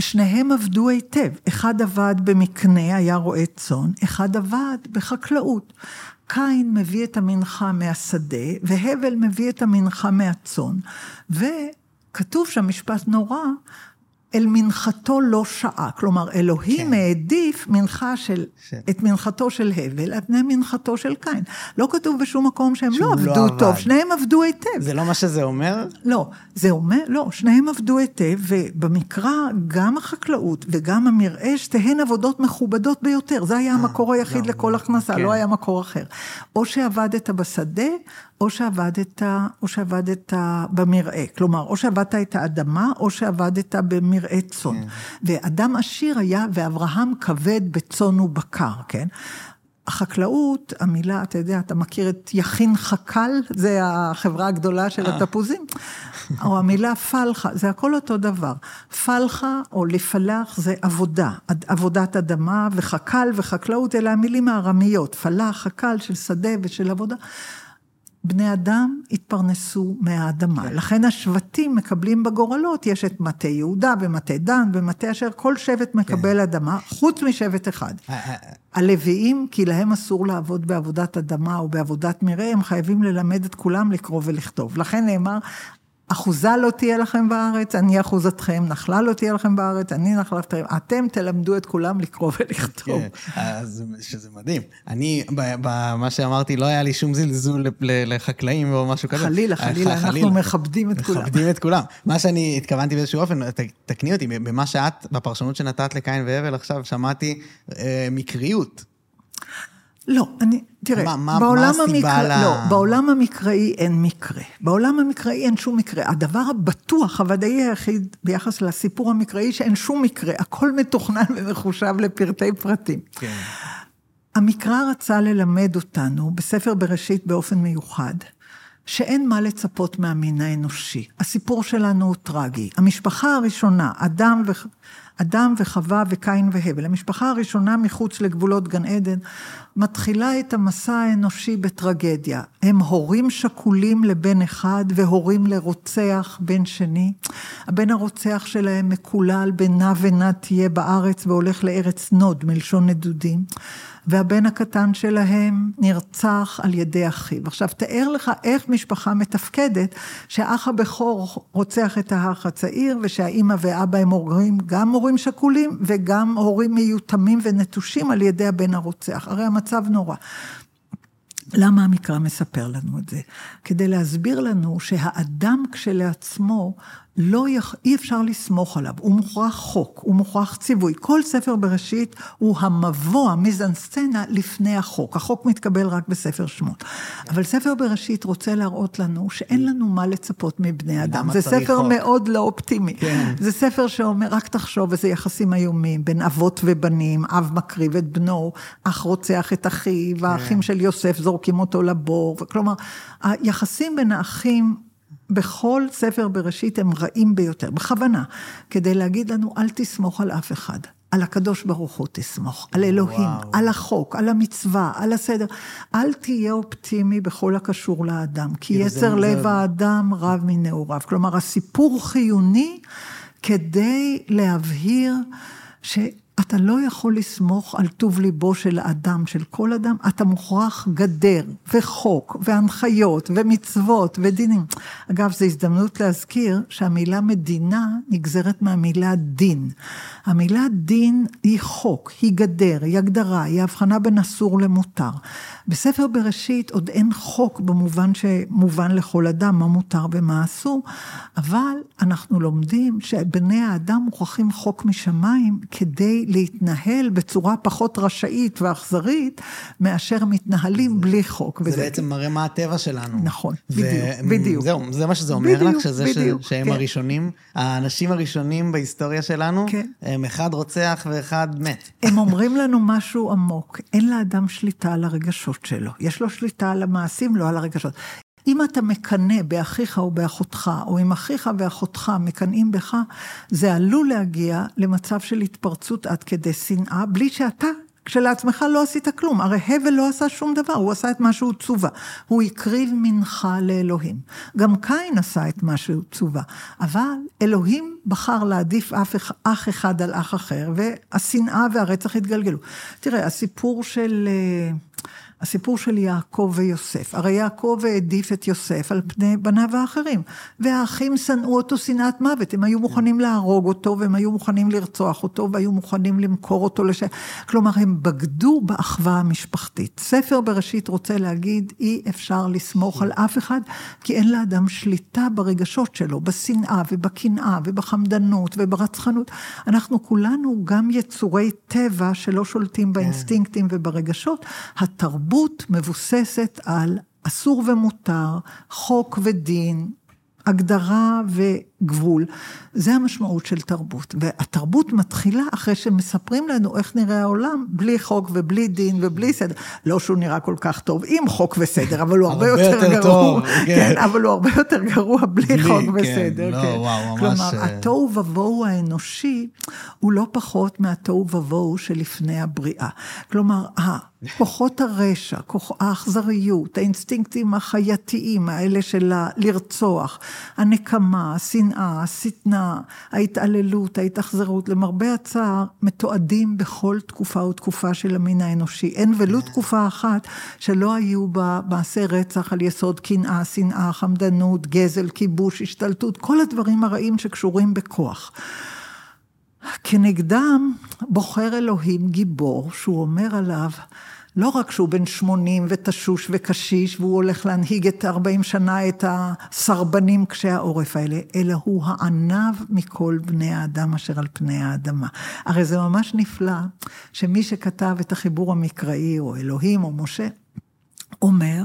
שניהם עבדו היטב. אחד עבד במקנה, היה רועה צאן, אחד עבד בחקלאות. קין מביא את המנחה מהשדה, והבל מביא את המנחה מהצאן. וכתוב שם משפט נורא, אל מנחתו לא שעה. כלומר, אלוהים כן. העדיף מנחה של, ש... את מנחתו של הבל על פני מנחתו של קין. לא כתוב בשום מקום שהם לא עבדו לא טוב, שניהם עבדו היטב. זה לא מה שזה אומר? לא, זה אומר, לא, שניהם עבדו היטב, ובמקרא, גם החקלאות וגם המרעה, שתיהן עבודות מכובדות ביותר. זה היה אה, המקור היחיד לא, לכל הכנסה, כן. לא היה מקור אחר. או שעבדת בשדה, או שעבדת, או שעבדת במרעה. כלומר, או שעבדת את האדמה, או שעבדת במרעה צאן. כן. ואדם עשיר היה, ואברהם כבד בצאן ובקר, כן? החקלאות, המילה, אתה יודע, אתה מכיר את יכין חקל, זה החברה הגדולה של אה. התפוזים, או המילה פלחה, זה הכל אותו דבר. פלחה או לפלח זה עבודה, עבודת אדמה, וחקל וחקלאות, אלה המילים הארמיות, פלח, חקל של שדה ושל עבודה. בני אדם התפרנסו מהאדמה. כן. לכן השבטים מקבלים בגורלות, יש את מטה יהודה ומטה דן ומטה אשר, כל שבט מקבל כן. אדמה, חוץ משבט אחד. אה, אה, אה. הלוויים, כי להם אסור לעבוד בעבודת אדמה או בעבודת מרעה, הם חייבים ללמד את כולם לקרוא ולכתוב. לכן נאמר, אחוזה לא תהיה לכם בארץ, אני אחוזתכם, נחלה לא תהיה לכם בארץ, אני נחלתכם, אתם תלמדו את כולם לקרוא ולכתוב. כן, אז שזה מדהים. אני, במה שאמרתי, לא היה לי שום זלזול לחקלאים או משהו כזה. חלילה, חלילה, אנחנו מכבדים את כולם. מכבדים את כולם. מה שאני התכוונתי באיזשהו אופן, תקני אותי, במה שאת, בפרשנות שנתת לקין והבל עכשיו, שמעתי אה, מקריות. לא, אני, תראה, מה, מה, בעולם, מה המקרא, לה... לא, בעולם המקראי אין מקרה. בעולם המקראי אין שום מקרה. הדבר הבטוח, הוודאי היחיד ביחס לסיפור המקראי, שאין שום מקרה. הכל מתוכנן ומחושב לפרטי פרטים. כן. המקרא רצה ללמד אותנו, בספר בראשית באופן מיוחד, שאין מה לצפות מהמין האנושי. הסיפור שלנו הוא טרגי. המשפחה הראשונה, אדם ו... אדם וחווה וקין והבל. המשפחה הראשונה מחוץ לגבולות גן עדן מתחילה את המסע האנושי בטרגדיה. הם הורים שכולים לבן אחד והורים לרוצח בן שני. הבן הרוצח שלהם מקולל בנה ונה תהיה בארץ והולך לארץ נוד, מלשון נדודים. והבן הקטן שלהם נרצח על ידי אחיו. עכשיו, תאר לך איך משפחה מתפקדת, שהאח הבכור רוצח את האח הצעיר, ושהאימא ואבא הם הורים, גם הורים שכולים, וגם הורים מיותמים ונטושים על ידי הבן הרוצח. הרי המצב נורא. למה המקרא מספר לנו את זה? כדי להסביר לנו שהאדם כשלעצמו לא יכ... אי אפשר לסמוך עליו, הוא מוכרח חוק, הוא מוכרח ציווי. כל ספר בראשית הוא המבוא, המיזנסצנה, לפני החוק. החוק מתקבל רק בספר שמות. אבל ספר בראשית רוצה להראות לנו שאין לנו מה לצפות מבני אדם. זה ספר חוק? מאוד לא אופטימי. כן. זה ספר שאומר, רק תחשוב איזה יחסים איומים בין אבות ובנים, אב מקריב את בנו, אח רוצח את אחיו, כן. האחים של יוסף זורקים אותו לבור. כלומר, היחסים בין האחים... בכל ספר בראשית הם רעים ביותר, בכוונה, כדי להגיד לנו, אל תסמוך על אף אחד. על הקדוש ברוך הוא תסמוך, על אלוהים, וואו. על החוק, על המצווה, על הסדר. אל תהיה אופטימי בכל הקשור לאדם, כי יצר לב זה... האדם רב מנעוריו. כלומר, הסיפור חיוני כדי להבהיר ש... אתה לא יכול לסמוך על טוב ליבו של האדם, של כל אדם, אתה מוכרח גדר וחוק והנחיות ומצוות ודינים. אגב, זו הזדמנות להזכיר שהמילה מדינה נגזרת מהמילה דין. המילה דין היא חוק, היא גדר, היא הגדרה, היא הבחנה בין אסור למותר. בספר בראשית עוד אין חוק במובן שמובן לכל אדם מה מותר ומה אסור, אבל אנחנו לומדים שבני האדם מוכרחים חוק משמיים כדי להתנהל בצורה פחות רשאית ואכזרית, מאשר מתנהלים זה, בלי חוק. זה וזה... בעצם מראה מה הטבע שלנו. נכון, ו... בדיוק, בדיוק. זהו, זה מה שזה אומר בדיוק, לך, שזה בדיוק, ש... שהם כן. הראשונים, האנשים הראשונים בהיסטוריה שלנו, כן. הם אחד רוצח ואחד מת. הם אומרים לנו משהו עמוק, אין לאדם שליטה על הרגשות שלו. יש לו שליטה על המעשים, לא על הרגשות. אם אתה מקנא באחיך או באחותך, או אם אחיך ואחותך מקנאים בך, זה עלול להגיע למצב של התפרצות עד כדי שנאה, בלי שאתה כשלעצמך לא עשית כלום. הרי הבל לא עשה שום דבר, הוא עשה את מה שהוא צווה. הוא הקריב מנחה לאלוהים. גם קין עשה את מה שהוא צווה. אבל אלוהים בחר להעדיף אף אח אחד על אח אחר, והשנאה והרצח התגלגלו. תראה, הסיפור של... הסיפור של יעקב ויוסף. הרי יעקב העדיף את יוסף על פני בניו האחרים, והאחים שנאו אותו שנאת מוות, הם היו מוכנים להרוג אותו, והם היו מוכנים לרצוח אותו, והיו מוכנים למכור אותו לש... כלומר, הם בגדו באחווה המשפחתית. ספר בראשית רוצה להגיד, אי אפשר לסמוך על אף אחד, כי אין לאדם שליטה ברגשות שלו, בשנאה ובקנאה ובחמדנות וברצחנות. אנחנו כולנו גם יצורי טבע שלא שולטים כן. באינסטינקטים וברגשות. התרבות תרבות מבוססת על אסור ומותר, חוק ודין, הגדרה וגבול. זה המשמעות של תרבות. והתרבות מתחילה אחרי שמספרים לנו איך נראה העולם, בלי חוק ובלי דין ובלי סדר. לא שהוא נראה כל כך טוב עם חוק וסדר, אבל הוא הרבה יותר יותר גרוע. כן. כן, אבל הוא הרבה יותר גרוע בלי, בלי חוק כן, וסדר. לא, כן. וואו, ממש... כלומר, אה, התוהו ובוהו האנושי הוא לא פחות מהתוהו ובוהו שלפני הבריאה. כלומר, כוחות הרשע, כוח, האכזריות, האינסטינקטים החייתיים האלה של לרצוח, הנקמה, השנאה, השטנה, ההתעללות, ההתאכזרות, למרבה הצער, מתועדים בכל תקופה ותקופה של המין האנושי. אין ולו תקופה אחת שלא היו בה מעשי רצח על יסוד קנאה, שנאה, חמדנות, גזל, כיבוש, השתלטות, כל הדברים הרעים שקשורים בכוח. כנגדם בוחר אלוהים גיבור, שהוא אומר עליו, לא רק שהוא בן 80 ותשוש וקשיש, והוא הולך להנהיג את 40 שנה את הסרבנים קשי העורף האלה, אלא הוא הענב מכל בני האדם אשר על פני האדמה. הרי זה ממש נפלא שמי שכתב את החיבור המקראי, או אלוהים, או משה, אומר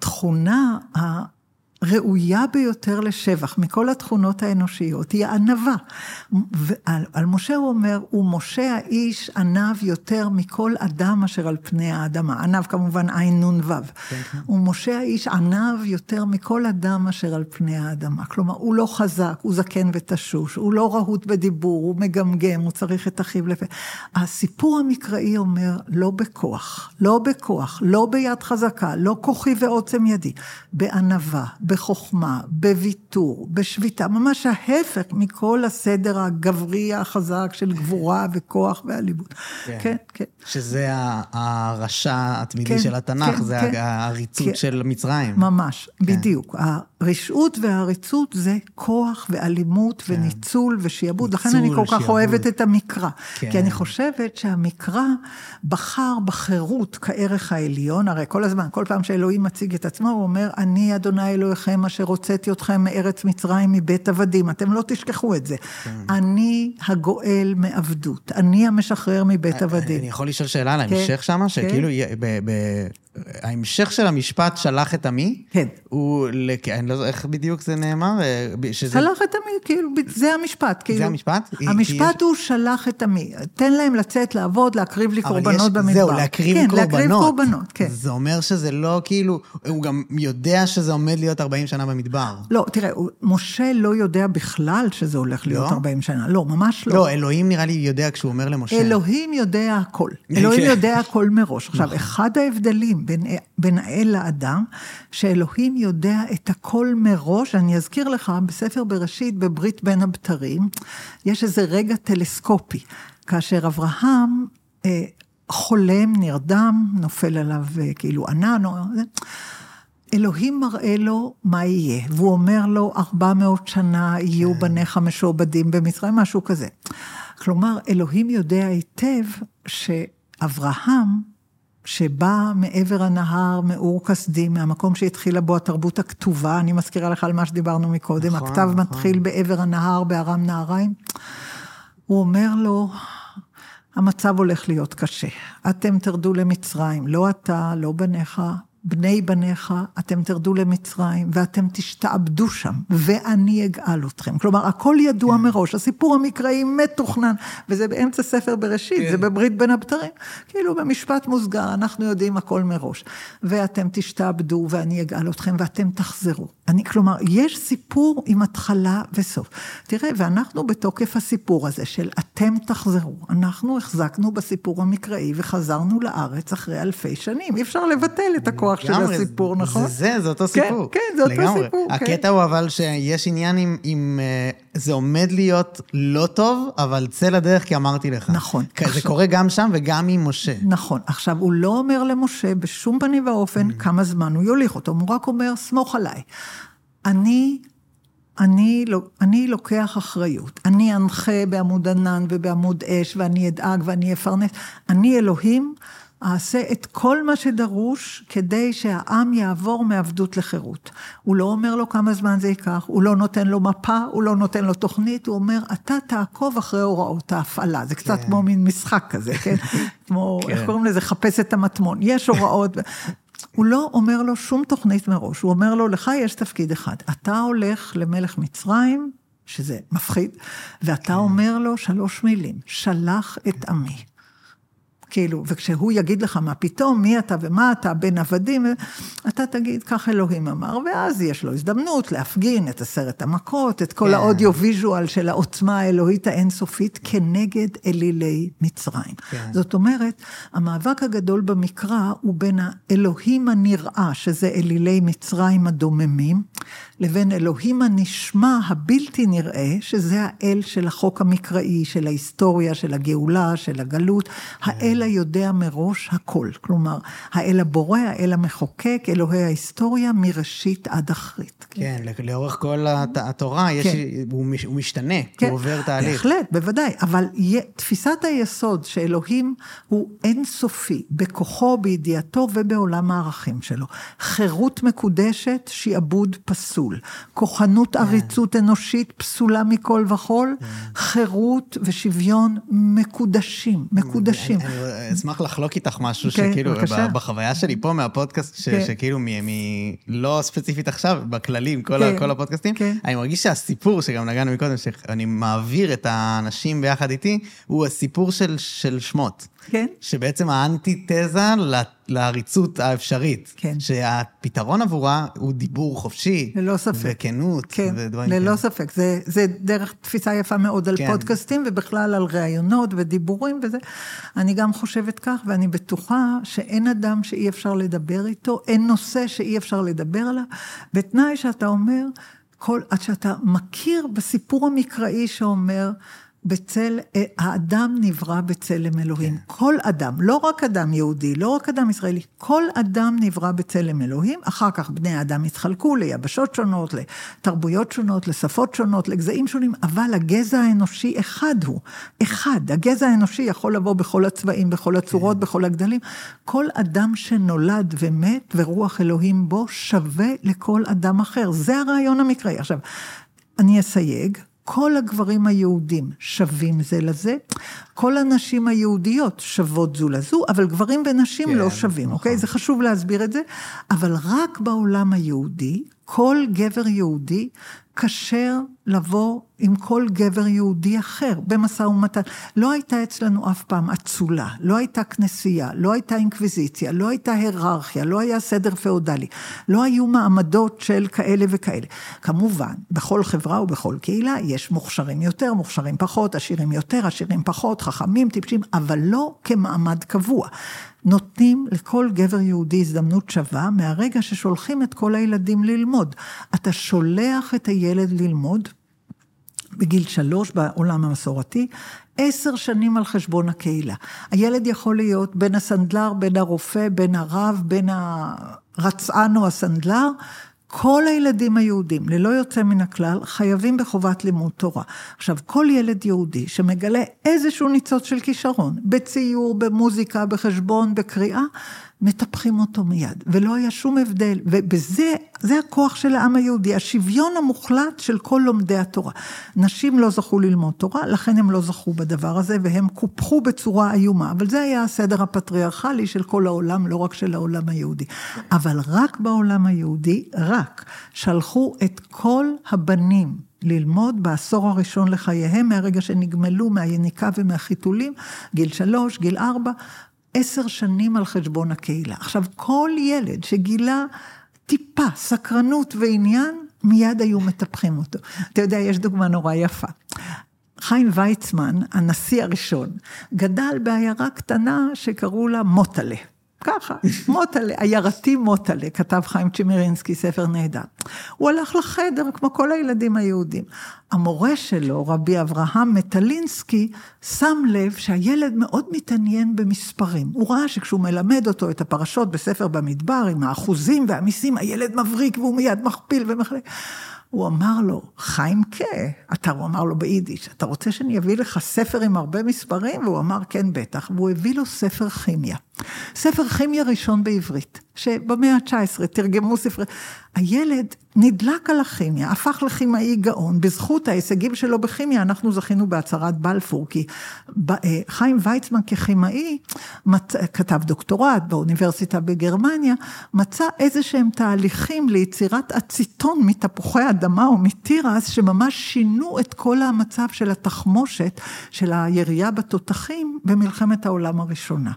שהתכונה ראויה ביותר לשבח מכל התכונות האנושיות היא ענווה. ועל על משה הוא אומר, ומשה האיש ענב יותר מכל אדם אשר על פני האדמה. ענב כמובן עין נון וו. כן, כן. ומשה האיש ענב יותר מכל אדם אשר על פני האדמה. כלומר, הוא לא חזק, הוא זקן ותשוש, הוא לא רהוט בדיבור, הוא מגמגם, הוא צריך את אחיו לפה. הסיפור המקראי אומר, לא בכוח, לא בכוח, לא ביד חזקה, לא כוחי ועוצם ידי, בענווה. בחוכמה, בוויתור, בשביתה, ממש ההפך מכל הסדר הגברי החזק של גבורה וכוח ועליבות. כן, כן. כן. שזה הרשע התמידי כן, של התנ"ך, כן, זה כן, העריצות כן, של מצרים. ממש, כן. בדיוק. הרשעות והעריצות זה כוח ואלימות כן. וניצול ושיעבוד. לכן אני כל כך אוהבת את המקרא. כן. כי אני חושבת שהמקרא בחר בחירות כערך העליון, הרי כל הזמן, כל פעם שאלוהים מציג את עצמו, הוא אומר, אני אדוני אלוהיכם אשר הוצאתי אתכם מארץ מצרים מבית עבדים, אתם לא תשכחו את זה. כן. אני הגואל מעבדות, אני המשחרר מבית אה, עבדים. אני יכול לשאול שאלה על כן, ההמשך שמה? כן. שכאילו, ההמשך של המשפט שלח את עמי, כן. הוא, אני לא יודע איך בדיוק זה נאמר, אה, שזה... שלח את עמי, כאילו, זה המשפט, כאילו. זה המשפט? המשפט. הוא שלח את עמי. תן להם לצאת, לעבוד, להקריב לי קורבנות יש... במדבר. זהו, להקריב כן, קורבנות. להקריב קורבנות, כן. זה אומר שזה לא כאילו, הוא גם יודע שזה עומד להיות 40 שנה במדבר. לא, תראה, משה לא יודע בכלל שזה הולך להיות לא? 40 שנה. לא, ממש לא. לא, אלוהים נראה לי יודע כשהוא אומר למשה. אלוהים יודע הכל. אלוהים יודע הכל מראש. עכשיו. אחד ההבדלים בין בין האל לאדם, שאלוהים יודע את הכל מראש. אני אזכיר לך, בספר בראשית, בברית בין הבתרים, יש איזה רגע טלסקופי, כאשר אברהם אה, חולם, נרדם, נופל עליו אה, כאילו ענן, או... אלוהים מראה לו מה יהיה, והוא אומר לו, 400 שנה יהיו כן. בניך משועבדים במצרים, משהו כזה. כלומר, אלוהים יודע היטב שאברהם שבא מעבר הנהר, מאור כסדים, מהמקום שהתחילה בו התרבות הכתובה, אני מזכירה לך על מה שדיברנו מקודם, נכון, הכתב נכון. מתחיל בעבר הנהר, בארם נהריים. הוא אומר לו, המצב הולך להיות קשה. אתם תרדו למצרים, לא אתה, לא בניך, בני בניך, אתם תרדו למצרים, ואתם תשתעבדו שם, ואני אגאל אתכם. כלומר, הכל ידוע כן. מראש, הסיפור המקראי מתוכנן, וזה באמצע ספר בראשית, כן. זה בברית בין הבתרים. כאילו, במשפט מוסגר, אנחנו יודעים הכל מראש. ואתם תשתעבדו, ואני אגאל אתכם, ואתם תחזרו. אני, כלומר, יש סיפור עם התחלה וסוף. תראה, ואנחנו בתוקף הסיפור הזה של אתם תחזרו, אנחנו החזקנו בסיפור המקראי וחזרנו לארץ אחרי אלפי שנים. אי אפשר לבטל את הכוח של הסיפור, נכון? זה זה, זה אותו כן, סיפור. כן, כן, זה אותו לגמרי. סיפור. כן. הקטע הוא אבל שיש עניין עם, עם... אה, זה עומד להיות לא טוב, אבל צא לדרך כי אמרתי לך. נכון. זה עכשיו... קורה גם שם וגם עם משה. נכון. עכשיו, הוא לא אומר למשה בשום פנים ואופן mm. כמה זמן הוא יוליך אותו, הוא רק אומר, סמוך עליי. אני אני, לא, אני לוקח אחריות. אני אנחה בעמוד ענן ובעמוד אש, ואני אדאג ואני אפרנס. אני אלוהים, אעשה את כל מה שדרוש כדי שהעם יעבור מעבדות לחירות. הוא לא אומר לו כמה זמן זה ייקח, הוא לא נותן לו מפה, הוא לא נותן לו תוכנית, הוא אומר, אתה תעקוב אחרי הוראות ההפעלה. זה קצת כן. כמו מין משחק כזה, כן? כמו, כן. איך קוראים לזה? חפש את המטמון. יש הוראות. הוא לא אומר לו שום תוכנית מראש, הוא אומר לו, לך יש תפקיד אחד. אתה הולך למלך מצרים, שזה מפחיד, ואתה כן. אומר לו שלוש מילים, שלח את עמי. כאילו, וכשהוא יגיד לך מה פתאום, מי אתה ומה אתה, בין עבדים, אתה תגיד, כך אלוהים אמר, ואז יש לו הזדמנות להפגין את עשרת המכות, את כל כן. האודיו ויז'ואל של העוצמה האלוהית האינסופית כנגד אלילי מצרים. כן. זאת אומרת, המאבק הגדול במקרא הוא בין האלוהים הנראה, שזה אלילי מצרים הדוממים, לבין אלוהים הנשמע הבלתי נראה, שזה האל של החוק המקראי, של ההיסטוריה, של הגאולה, של הגלות, האל היודע מראש הכל. כלומר, האל הבורא, האל המחוקק, אלוהי ההיסטוריה, מראשית עד אחרית. כן, כן לאורך כל התורה יש, כן. הוא, הוא משתנה, כן. הוא עובר תהליך. בהחלט, בוודאי, אבל תפיסת היסוד שאלוהים הוא אינסופי, בכוחו, בידיעתו ובעולם הערכים שלו. חירות מקודשת, שעבוד פסול. פסול. כוחנות כן. עריצות אנושית פסולה מכל וכול, כן. חירות ושוויון מקודשים, מקודשים. אני אשמח לחלוק איתך משהו כן, שכאילו, בחוויה שלי פה מהפודקאסט, שכאילו, לא ספציפית עכשיו, בכללים, כל הפודקאסטים, אני מרגיש שהסיפור, שגם נגענו מקודם, שאני מעביר את האנשים ביחד איתי, הוא הסיפור של שמות. כן. שבעצם האנטיתזה לעריצות האפשרית. כן. שהפתרון עבורה הוא דיבור חופשי. ללא ספק. וכנות. כן, ודברים ללא כאלה. ספק. זה, זה דרך תפיסה יפה מאוד על כן. פודקאסטים, ובכלל על ראיונות ודיבורים וזה. אני גם חושבת כך, ואני בטוחה שאין אדם שאי אפשר לדבר איתו, אין נושא שאי אפשר לדבר עליו, בתנאי שאתה אומר, כל, עד שאתה מכיר בסיפור המקראי שאומר, בצל, אה, האדם נברא בצלם אלוהים. כן. כל אדם, לא רק אדם יהודי, לא רק אדם ישראלי, כל אדם נברא בצלם אלוהים, אחר כך בני האדם התחלקו ליבשות שונות, לתרבויות שונות, לשפות שונות, לגזעים שונים, אבל הגזע האנושי אחד הוא, אחד. הגזע האנושי יכול לבוא בכל הצבעים, בכל הצורות, כן. בכל הגדלים. כל אדם שנולד ומת ורוח אלוהים בו שווה לכל אדם אחר. זה הרעיון המקראי. עכשיו, אני אסייג. כל הגברים היהודים שווים זה לזה, כל הנשים היהודיות שוות זו לזו, אבל גברים ונשים כן, לא שווים, נכון. אוקיי? זה חשוב להסביר את זה, אבל רק בעולם היהודי, כל גבר יהודי כשר לבוא עם כל גבר יהודי אחר במשא ומתן. לא הייתה אצלנו אף פעם אצולה, לא הייתה כנסייה, לא הייתה אינקוויזיציה, לא הייתה היררכיה, לא היה סדר פאודלי, לא היו מעמדות של כאלה וכאלה. כמובן, בכל חברה ובכל קהילה יש מוכשרים יותר, מוכשרים פחות, עשירים יותר, עשירים פחות, חכמים, טיפשים, אבל לא כמעמד קבוע. נותנים לכל גבר יהודי הזדמנות שווה מהרגע ששולחים את כל הילדים ללמוד. אתה שולח את הילד ללמוד בגיל שלוש בעולם המסורתי, עשר שנים על חשבון הקהילה. הילד יכול להיות בין הסנדלר, בין הרופא, בין הרב, בין הרצען או הסנדלר. כל הילדים היהודים, ללא יוצא מן הכלל, חייבים בחובת לימוד תורה. עכשיו, כל ילד יהודי שמגלה איזשהו ניצוץ של כישרון, בציור, במוזיקה, בחשבון, בקריאה, מטפחים אותו מיד, ולא היה שום הבדל, ובזה, זה הכוח של העם היהודי, השוויון המוחלט של כל לומדי התורה. נשים לא זכו ללמוד תורה, לכן הם לא זכו בדבר הזה, והם קופחו בצורה איומה, אבל זה היה הסדר הפטריארכלי של כל העולם, לא רק של העולם היהודי. אבל רק בעולם היהודי, רק, שלחו את כל הבנים ללמוד בעשור הראשון לחייהם, מהרגע שנגמלו מהיניקה ומהחיתולים, גיל שלוש, גיל ארבע, עשר שנים על חשבון הקהילה. עכשיו, כל ילד שגילה טיפה סקרנות ועניין, מיד היו מטפחים אותו. אתה יודע, יש דוגמה נורא יפה. חיים ויצמן, הנשיא הראשון, גדל בעיירה קטנה שקראו לה מוטלה. ככה, מוטלה, עיירתי מוטלה, כתב חיים צ'מירינסקי, ספר נהדר. הוא הלך לחדר כמו כל הילדים היהודים. המורה שלו, רבי אברהם מטלינסקי, שם לב שהילד מאוד מתעניין במספרים. הוא ראה שכשהוא מלמד אותו את הפרשות בספר במדבר, עם האחוזים והמיסים, הילד מבריק והוא מיד מכפיל ומחלק. הוא אמר לו, חיימקה, אתה, הוא אמר לו ביידיש, אתה רוצה שאני אביא לך ספר עם הרבה מספרים? והוא אמר, כן, בטח. והוא הביא לו ספר כימיה. ספר כימיה ראשון בעברית, שבמאה ה-19 תרגמו ספרי... הילד נדלק על הכימיה, הפך לכימאי גאון, בזכות ההישגים שלו בכימיה, אנחנו זכינו בהצהרת בלפור, כי חיים ויצמן ככימאי, כתב דוקטורט באוניברסיטה בגרמניה, מצא איזה שהם תהליכים ליצירת אציטון מתפוחי אדמה או מתירס, שממש שינו את כל המצב של התחמושת, של הירייה בתותחים, במלחמת העולם הראשונה.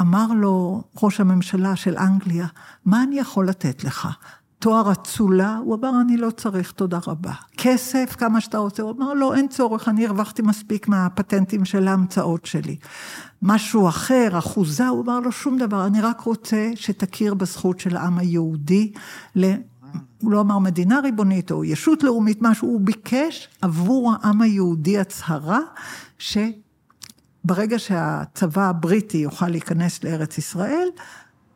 אמר לו ראש הממשלה של אנגליה, מה אני יכול לתת לך? תואר אצולה? הוא אמר, אני לא צריך, תודה רבה. כסף, כמה שאתה רוצה? הוא אמר, לא, אין צורך, אני הרווחתי מספיק מהפטנטים של ההמצאות שלי. משהו אחר, אחוזה, הוא אמר לו, שום דבר, אני רק רוצה שתכיר בזכות של העם היהודי ל... הוא לא אמר מדינה ריבונית או ישות לאומית, משהו, הוא ביקש עבור העם היהודי הצהרה, ש... ברגע שהצבא הבריטי יוכל להיכנס לארץ ישראל,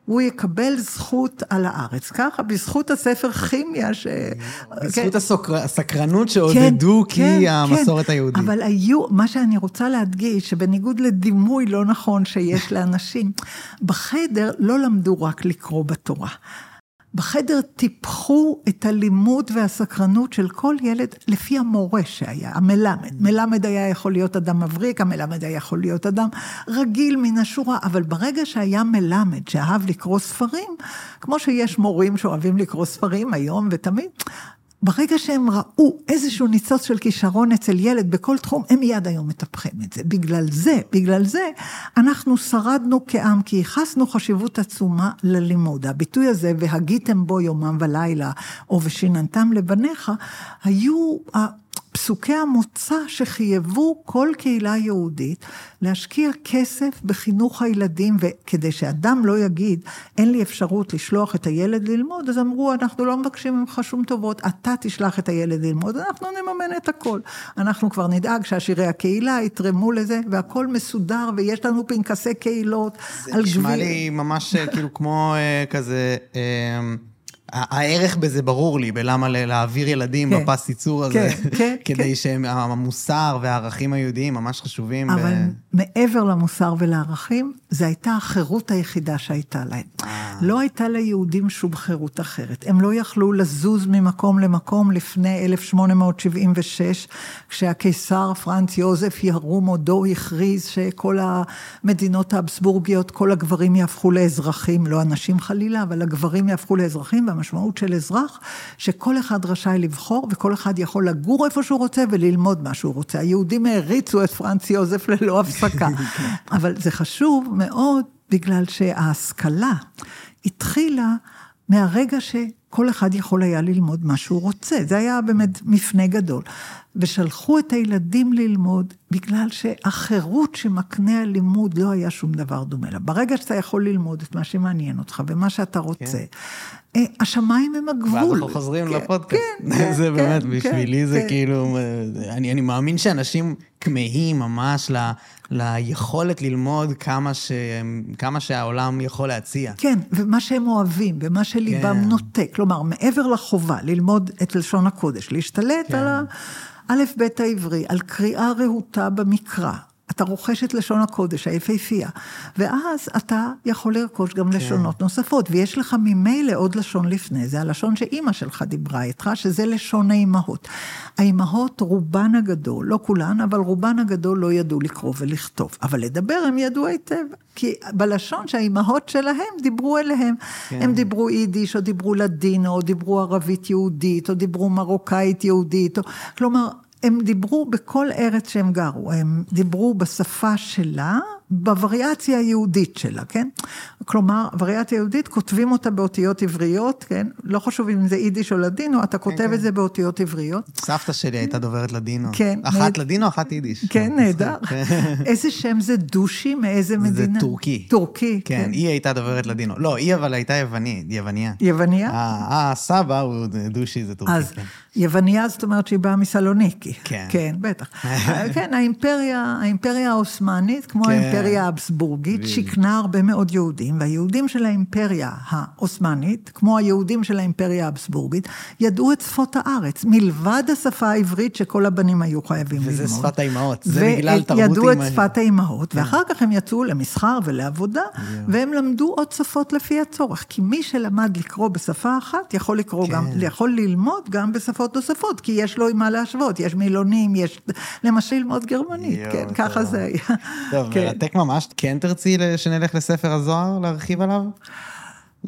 הוא יקבל זכות על הארץ. ככה, בזכות הספר כימיה ש... בזכות כן. הסקרנות שעודדו כן, כי כן, המסורת כן. היהודית. אבל היו, מה שאני רוצה להדגיש, שבניגוד לדימוי לא נכון שיש לאנשים, בחדר לא למדו רק לקרוא בתורה. בחדר טיפחו את הלימוד והסקרנות של כל ילד לפי המורה שהיה, המלמד. מלמד היה יכול להיות אדם מבריק, המלמד היה יכול להיות אדם רגיל מן השורה, אבל ברגע שהיה מלמד שאהב לקרוא ספרים, כמו שיש מורים שאוהבים לקרוא ספרים היום ותמיד, ברגע שהם ראו איזשהו ניצוץ של כישרון אצל ילד בכל תחום, הם מיד היו מטפחים את זה. בגלל זה, בגלל זה, אנחנו שרדנו כעם, כי ייחסנו חשיבות עצומה ללימוד. הביטוי הזה, והגיתם בו יומם ולילה, או ושיננתם לבניך, היו פסוקי המוצא שחייבו כל קהילה יהודית להשקיע כסף בחינוך הילדים, וכדי שאדם לא יגיד, אין לי אפשרות לשלוח את הילד ללמוד, אז אמרו, אנחנו לא מבקשים ממך שום טובות, אתה תשלח את הילד ללמוד, אנחנו נממן את הכל. אנחנו כבר נדאג שעשירי הקהילה יתרמו לזה, והכל מסודר, ויש לנו פנקסי קהילות על גביר. זה נשמע לי ממש כאילו כמו אה, כזה... הערך בזה ברור לי, בלמה להעביר ילדים כן, בפס ייצור הזה, כן, כן, כדי כן. שהמוסר והערכים היהודיים ממש חשובים. אבל ו... מעבר למוסר ולערכים, זו הייתה החירות היחידה שהייתה להם. אה. לא הייתה ליהודים שום חירות אחרת. הם לא יכלו לזוז ממקום למקום לפני 1876, כשהקיסר פרנץ יוזף ירום עודו הכריז שכל המדינות האבסבורגיות, כל הגברים יהפכו לאזרחים, לא הנשים חלילה, אבל הגברים יהפכו לאזרחים. המשמעות של אזרח, שכל אחד רשאי לבחור וכל אחד יכול לגור איפה שהוא רוצה וללמוד מה שהוא רוצה. היהודים העריצו את פרנץ יוזף ללא הפסקה. אבל זה חשוב מאוד בגלל שההשכלה התחילה מהרגע שכל אחד יכול היה ללמוד מה שהוא רוצה. זה היה באמת מפנה גדול. ושלחו את הילדים ללמוד בגלל שהחירות שמקנה הלימוד לא היה שום דבר דומה לה. ברגע שאתה יכול ללמוד את מה שמעניין אותך ומה שאתה רוצה, כן. אה, השמיים הם הגבול. ואז אנחנו חוזרים כן, לפודקאסט. כן, כן, זה באמת, כן, בשבילי כן, זה כן. כאילו, אני, אני מאמין שאנשים כמהים ממש ל, ליכולת ללמוד כמה, ש, כמה שהעולם יכול להציע. כן, ומה שהם אוהבים, ומה שליבם כן. נוטה. כלומר, מעבר לחובה ללמוד את לשון הקודש, להשתלט כן. על ה... א', ב' העברי, על קריאה רהוטה במקרא, אתה רוכש את לשון הקודש היפהפייה, ואז אתה יכול לרכוש גם כן. לשונות נוספות, ויש לך ממילא עוד לשון לפני, זה הלשון שאימא שלך דיברה איתך, שזה לשון האימהות. האימהות, רובן הגדול, לא כולן, אבל רובן הגדול לא ידעו לקרוא ולכתוב, אבל לדבר הם ידעו היטב, כי בלשון שהאימהות שלהם דיברו אליהם. כן. הם דיברו יידיש, או דיברו לדינו, או דיברו ערבית יהודית, או דיברו מרוקאית יהודית, או... כלומר, הם דיברו בכל ארץ שהם גרו, הם דיברו בשפה שלה, בווריאציה היהודית שלה, כן? כלומר, וריאציה יהודית, כותבים אותה באותיות עבריות, כן? לא חשוב אם זה יידיש או לדינו, אתה כותב כן, את כן. זה באותיות עבריות. סבתא שלי הייתה דוברת לדינו. כן. אחת נ... לדינו, אחת יידיש. כן, נהדר. איזה שם זה דושי? מאיזה מדינה? זה טורקי. טורקי, כן. כן, היא הייתה דוברת לדינו. לא, היא אבל הייתה יוונית, יווניה. יווניה? אה, הסבא הוא דושי, זה טורקי, אז, כן. יווניה זאת אומרת שהיא באה מסלוניקי. כן. כן, בטח. כן, האימפריה, האימפריה העות'מאנית, כמו כן. האימפריה האבסבורגית, שיכנה הרבה מאוד יהודים, והיהודים של האימפריה העות'מאנית, כמו היהודים של האימפריה האבסבורגית, ידעו את שפות הארץ, מלבד השפה העברית שכל הבנים היו חייבים וזה ללמוד. וזה שפת האימהות, זה בגלל תרבות אימהות. וידעו את שפת האימהות, כן. ואחר כך הם יצאו למסחר ולעבודה, והם למדו עוד שפות לפי הצורך, כי מי שלמד לקרוא בשפה אחת, יכול לקרוא כן. גם, יכול ללמוד גם בשפות שפות נוספות, כי יש לו עם מה להשוות, יש מילונים, יש... למשל ללמוד גרמנית, כן. ככה זה היה. טוב, כן. מרתק ממש. כן תרצי שנלך לספר הזוהר, להרחיב עליו?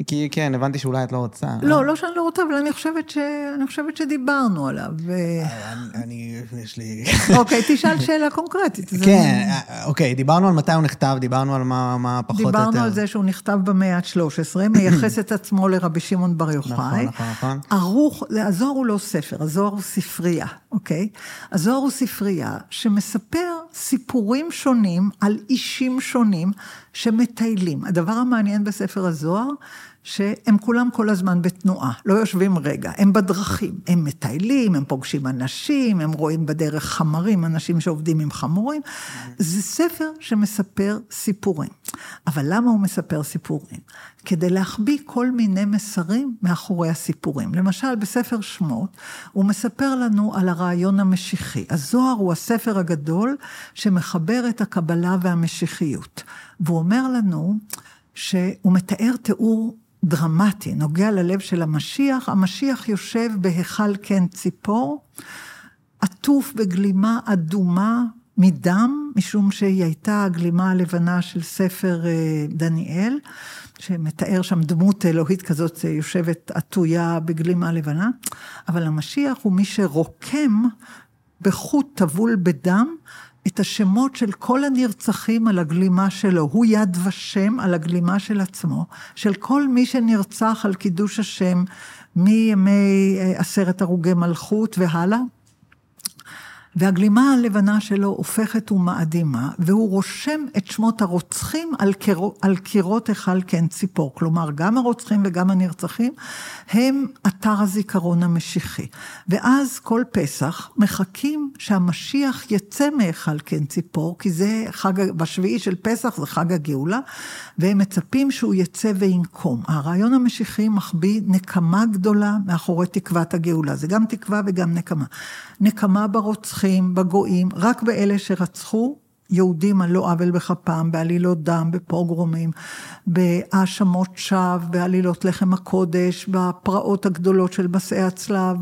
כי כן, הבנתי שאולי את לא רוצה. לא, לא, לא שאני לא רוצה, אבל אני חושבת, ש... אני חושבת שדיברנו עליו. אה, אני, יש לי... אוקיי, תשאל שאלה קונקרטית. כן, אה, אוקיי, דיברנו על מתי הוא נכתב, דיברנו על מה, מה פחות או יותר. דיברנו על זה שהוא נכתב במאה ה-13, מייחס את עצמו לרבי שמעון בר יוחאי. נכון, נכון, נכון. ערוך, הזוהר הוא לא ספר, הזוהר הוא ספרייה, אוקיי? הזוהר הוא ספרייה שמספר סיפורים שונים על אישים שונים שמטיילים. הדבר המעניין בספר הזוהר, שהם כולם כל הזמן בתנועה, לא יושבים רגע, הם בדרכים, הם מטיילים, הם פוגשים אנשים, הם רואים בדרך חמרים, אנשים שעובדים עם חמורים. זה ספר שמספר סיפורים. אבל למה הוא מספר סיפורים? כדי להחביא כל מיני מסרים מאחורי הסיפורים. למשל, בספר שמות, הוא מספר לנו על הרעיון המשיחי. הזוהר הוא הספר הגדול שמחבר את הקבלה והמשיחיות. והוא אומר לנו שהוא מתאר תיאור דרמטי, נוגע ללב של המשיח. המשיח יושב בהיכל קן ציפור, עטוף בגלימה אדומה מדם, משום שהיא הייתה הגלימה הלבנה של ספר אה, דניאל, שמתאר שם דמות אלוהית כזאת יושבת עטויה בגלימה לבנה, אבל המשיח הוא מי שרוקם בחוט טבול בדם את השמות של כל הנרצחים על הגלימה שלו. הוא יד ושם על הגלימה של עצמו, של כל מי שנרצח על קידוש השם מימי אה, עשרת הרוגי מלכות והלאה. והגלימה הלבנה שלו הופכת ומאדימה, והוא רושם את שמות הרוצחים על, קירו, על קירות היכל קן ציפור. כלומר, גם הרוצחים וגם הנרצחים הם אתר הזיכרון המשיחי. ואז כל פסח מחכים שהמשיח יצא מהיכל קן ציפור, כי זה חג, בשביעי של פסח זה חג הגאולה, והם מצפים שהוא יצא וינקום. הרעיון המשיחי מחביא נקמה גדולה מאחורי תקוות הגאולה. זה גם תקווה וגם נקמה. נקמה ברוצחים, בגויים, רק באלה שרצחו יהודים על לא עוול בכפם, בעלילות דם, בפוגרומים, בהאשמות שווא, בעלילות לחם הקודש, בפרעות הגדולות של מסעי הצלב,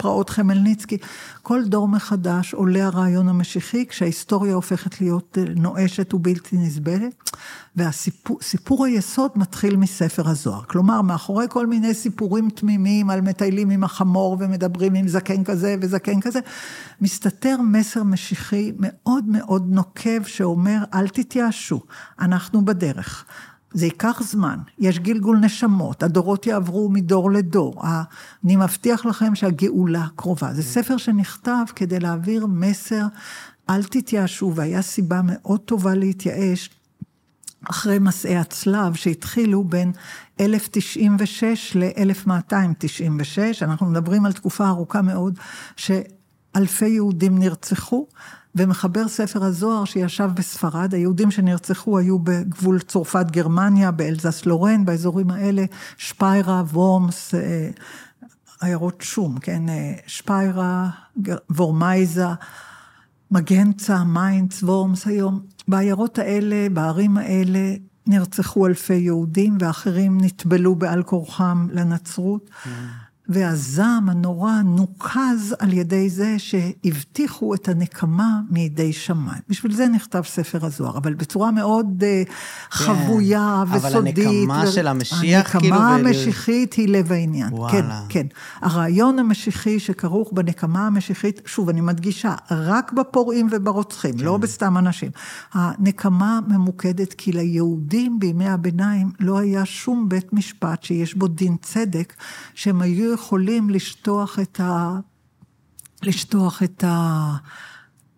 פרעות חמלניצקי, כל דור מחדש עולה הרעיון המשיחי, כשההיסטוריה הופכת להיות אה, נואשת ובלתי נסבלת, והסיפור היסוד מתחיל מספר הזוהר. כלומר, מאחורי כל מיני סיפורים תמימים על מטיילים עם החמור ומדברים עם זקן כזה וזקן כזה, מסתתר מסר משיחי מאוד מאוד נוקב שאומר, אל תתייאשו, אנחנו בדרך. זה ייקח זמן, יש גלגול נשמות, הדורות יעברו מדור לדור. אני מבטיח לכם שהגאולה קרובה. זה ספר שנכתב כדי להעביר מסר, אל תתייאשו, והיה סיבה מאוד טובה להתייאש. אחרי מסעי הצלב שהתחילו בין 1096 ל-1296, אנחנו מדברים על תקופה ארוכה מאוד, שאלפי יהודים נרצחו, ומחבר ספר הזוהר שישב בספרד, היהודים שנרצחו היו בגבול צרפת גרמניה, באלזס לורן, באזורים האלה, שפיירה, וורמס, אה, עיירות שום, כן, אה, שפיירה, וורמייזה, מגנצה, מיינץ, וורמס היום. בעיירות האלה, בערים האלה, נרצחו אלפי יהודים ואחרים נטבלו בעל כורחם לנצרות. Mm. והזעם הנורא נוקז על ידי זה שהבטיחו את הנקמה מידי שמיים. בשביל זה נכתב ספר הזוהר, אבל בצורה מאוד חבויה כן, וסודית. אבל הנקמה ו... של המשיח, כאילו... הנקמה המשיחית היא לב העניין. וואלה. כן, כן. הרעיון המשיחי שכרוך בנקמה המשיחית, שוב, אני מדגישה, רק בפורעים וברוצחים, כן. לא בסתם אנשים. הנקמה ממוקדת כי ליהודים בימי הביניים לא היה שום בית משפט שיש בו דין צדק, שהם היו יכולים לשטוח את ה... לשטוח את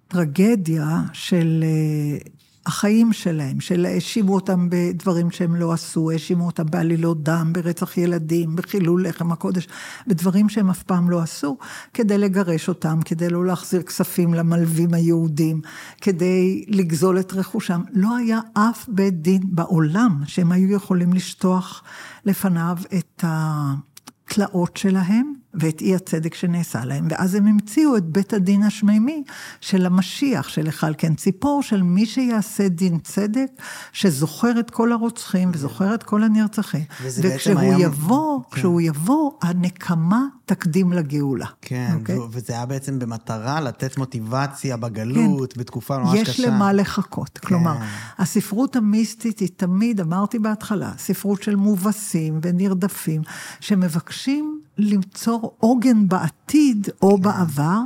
הטרגדיה של אה, החיים שלהם, של האשימו אותם בדברים שהם לא עשו, האשימו אותם בעלילות דם, ברצח ילדים, בחילול לחם הקודש, בדברים שהם אף פעם לא עשו, כדי לגרש אותם, כדי לא להחזיר כספים למלווים היהודים, כדי לגזול את רכושם. לא היה אף בית דין בעולם שהם היו יכולים לשטוח לפניו את ה... התלאות שלהם ואת אי הצדק שנעשה להם, ואז הם המציאו את בית הדין השמימי של המשיח, של היכל כן ציפור, של מי שיעשה דין צדק, שזוכר את כל הרוצחים וזוכר את כל הנרצחים. וכשהוא היה... יבוא, כן. כשהוא יבוא, הנקמה תקדים לגאולה. כן, okay? אוקיי? וזה היה בעצם במטרה לתת מוטיבציה בגלות, כן. בתקופה ממש קשה. יש למה לחכות. כן. כלומר, הספרות המיסטית היא תמיד, אמרתי בהתחלה, ספרות של מובסים ונרדפים, שמבקשים ליצור עוגן בעתיד או כן. בעבר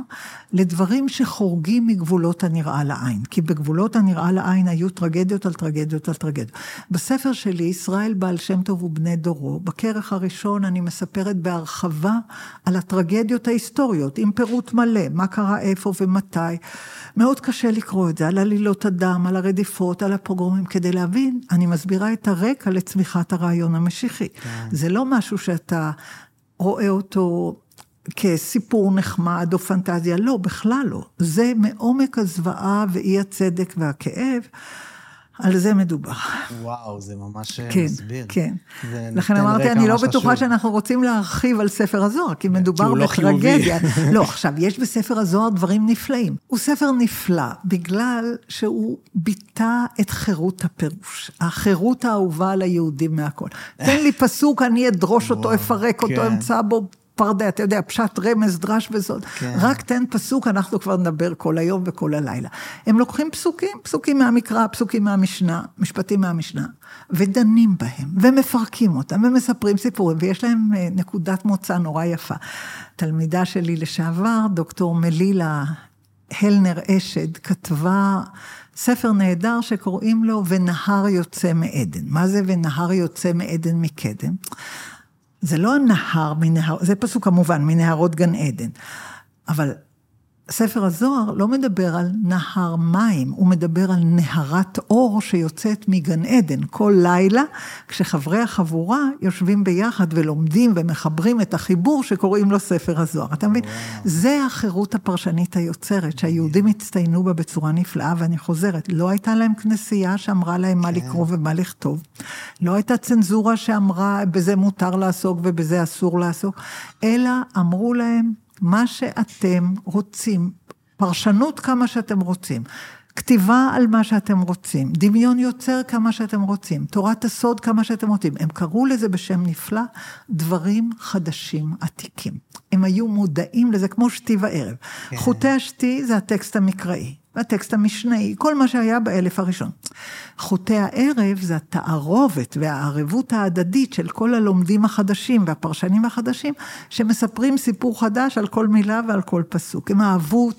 לדברים שחורגים מגבולות הנראה לעין. כי בגבולות הנראה לעין היו טרגדיות על טרגדיות על טרגדיות. בספר שלי, ישראל בעל שם טוב ובני דורו, בכרך הראשון אני מספרת בהרחבה על הטרגדיות ההיסטוריות, עם פירוט מלא, מה קרה איפה ומתי. מאוד קשה לקרוא את זה, על עלילות הדם, על הרדיפות, על הפוגרומים, כדי להבין, אני מסבירה את הרקע לצמיחת הרעיון המשיחי. כן. זה לא משהו שאתה... רואה אותו כסיפור נחמד או פנטזיה, לא, בכלל לא. זה מעומק הזוועה ואי הצדק והכאב. על זה מדובר. וואו, זה ממש כן, מסביר. כן, כן. לכן אמרתי, אני לא בטוחה חשוב. שאנחנו רוצים להרחיב על ספר הזוהר, כי מדובר כי בטרגדיה. לא, לא, עכשיו, יש בספר הזוהר דברים נפלאים. הוא ספר נפלא, בגלל שהוא ביטא את חירות הפירוש. החירות האהובה על היהודים מהכל. תן לי פסוק, אני אדרוש אותו, אפרק אותו, כן. אמצא בו פרדה, אתה יודע, פשט, רמז, דרש וזאת. כן. רק תן פסוק, אנחנו כבר נדבר כל היום וכל הלילה. הם לוקחים פסוקים, פסוקים מהמקרא, פסוקים מהמשנה, משפטים מהמשנה, ודנים בהם, ומפרקים אותם, ומספרים סיפורים, ויש להם אה, נקודת מוצא נורא יפה. תלמידה שלי לשעבר, דוקטור מלילה הלנר אשד, כתבה ספר נהדר שקוראים לו "ונהר יוצא מעדן". מה זה "ונהר יוצא מעדן מקדם"? זה לא הנהר מנהר, זה פסוק כמובן, מנהרות גן עדן. אבל ספר הזוהר לא מדבר על נהר מים, הוא מדבר על נהרת אור שיוצאת מגן עדן. כל לילה, כשחברי החבורה יושבים ביחד ולומדים ומחברים את החיבור שקוראים לו ספר הזוהר. אתה מבין? זה החירות הפרשנית היוצרת, שהיהודים הצטיינו בה בצורה נפלאה, ואני חוזרת, לא הייתה להם כנסייה שאמרה להם מה כן. לקרוא ומה לכתוב. לא הייתה צנזורה שאמרה, בזה מותר לעסוק ובזה אסור לעסוק, אלא אמרו להם, מה שאתם רוצים, פרשנות כמה שאתם רוצים, כתיבה על מה שאתם רוצים, דמיון יוצר כמה שאתם רוצים, תורת הסוד כמה שאתם רוצים. הם קראו לזה בשם נפלא, דברים חדשים עתיקים. הם היו מודעים לזה כמו שתי וערב. כן. חוטי השתי זה הטקסט המקראי. והטקסט המשנאי, כל מה שהיה באלף הראשון. חוטי הערב זה התערובת והערבות ההדדית של כל הלומדים החדשים והפרשנים החדשים, שמספרים סיפור חדש על כל מילה ועל כל פסוק. הם אהבו,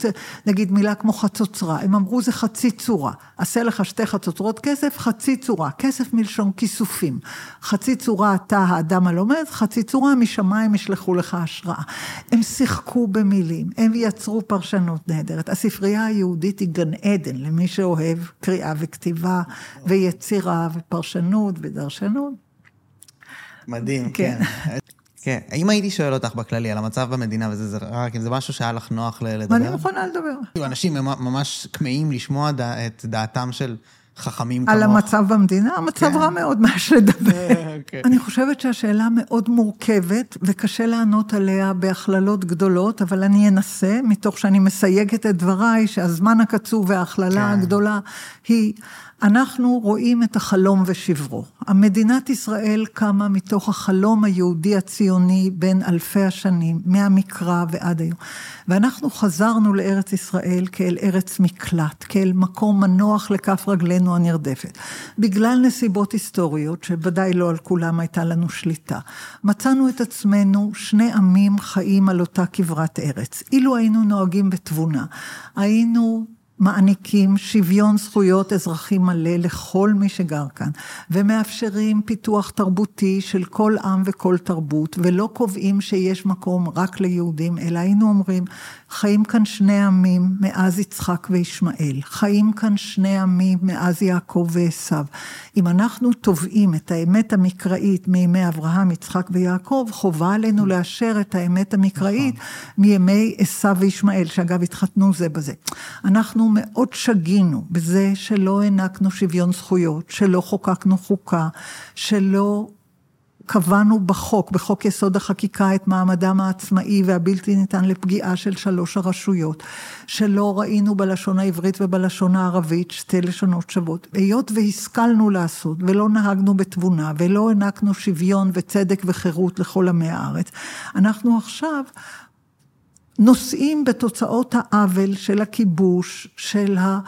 נגיד מילה כמו חצוצרה, הם אמרו זה חצי צורה. עשה לך שתי חצוצרות כסף, חצי צורה. כסף מלשון כיסופים. חצי צורה אתה האדם הלומד, חצי צורה משמיים ישלחו לך השראה. הם שיחקו במילים, הם יצרו פרשנות נהדרת. הספרייה היהודית היא גן עדן למי שאוהב קריאה וכתיבה ויצירה ופרשנות ודרשנות. מדהים, כן. כן. כן, אם הייתי שואל אותך בכללי על המצב במדינה וזה, זה רק אם זה משהו שהיה לך נוח לדבר? אני מוכנה לדבר. אנשים ממש כמהים לשמוע את דעתם של חכמים כמוך. על המצב במדינה? המצב כן. רע מאוד מה לדבר. אה, אוקיי. אני חושבת שהשאלה מאוד מורכבת, וקשה לענות עליה בהכללות גדולות, אבל אני אנסה, מתוך שאני מסייגת את דבריי, שהזמן הקצוב וההכללה כן. הגדולה היא... אנחנו רואים את החלום ושברו. המדינת ישראל קמה מתוך החלום היהודי הציוני בין אלפי השנים, מהמקרא ועד היום. ואנחנו חזרנו לארץ ישראל כאל ארץ מקלט, כאל מקום מנוח לכף רגלינו הנרדפת. בגלל נסיבות היסטוריות, שוודאי לא על כולם הייתה לנו שליטה, מצאנו את עצמנו שני עמים חיים על אותה כברת ארץ. אילו היינו נוהגים בתבונה, היינו מעניקים שוויון זכויות אזרחי מלא לכל מי שגר כאן, ומאפשרים פיתוח תרבותי של כל עם וכל תרבות, ולא קובעים שיש מקום רק ליהודים, אלא היינו אומרים, חיים כאן שני עמים מאז יצחק וישמעאל, חיים כאן שני עמים מאז יעקב ועשו. אם אנחנו תובעים את האמת המקראית מימי אברהם, יצחק ויעקב, חובה עלינו לאשר את האמת המקראית נכון. מימי עשו וישמעאל, שאגב התחתנו זה בזה. אנחנו מאוד שגינו בזה שלא הענקנו שוויון זכויות, שלא חוקקנו חוקה, שלא קבענו בחוק, בחוק יסוד החקיקה, את מעמדם העצמאי והבלתי ניתן לפגיעה של שלוש הרשויות, שלא ראינו בלשון העברית ובלשון הערבית שתי לשונות שוות. היות והשכלנו לעשות, ולא נהגנו בתבונה, ולא הענקנו שוויון וצדק וחירות לכל עמי הארץ, אנחנו עכשיו נושאים בתוצאות העוול של הכיבוש, של ה...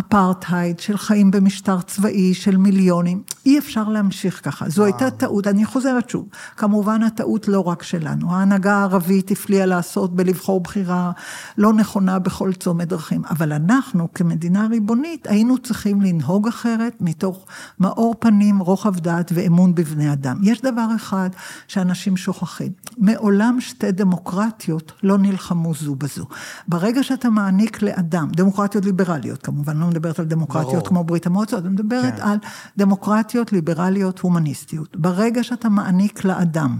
אפרטהייד, של חיים במשטר צבאי, של מיליונים. אי אפשר להמשיך ככה. זו וואו. הייתה טעות, אני חוזרת שוב. כמובן הטעות לא רק שלנו. ההנהגה הערבית הפליאה לעשות בלבחור בחירה לא נכונה בכל צומת דרכים. אבל אנחנו, כמדינה ריבונית, היינו צריכים לנהוג אחרת מתוך מאור פנים, רוחב דעת ואמון בבני אדם. יש דבר אחד שאנשים שוכחים. מעולם שתי דמוקרטיות לא נלחמו זו בזו. ברגע שאתה מעניק לאדם, דמוקרטיות ליברליות כמובן, לא מדברת על דמוקרטיות ברור. כמו ברית המועצות, אני מדברת כן. על דמוקרטיות ליברליות הומניסטיות. ברגע שאתה מעניק לאדם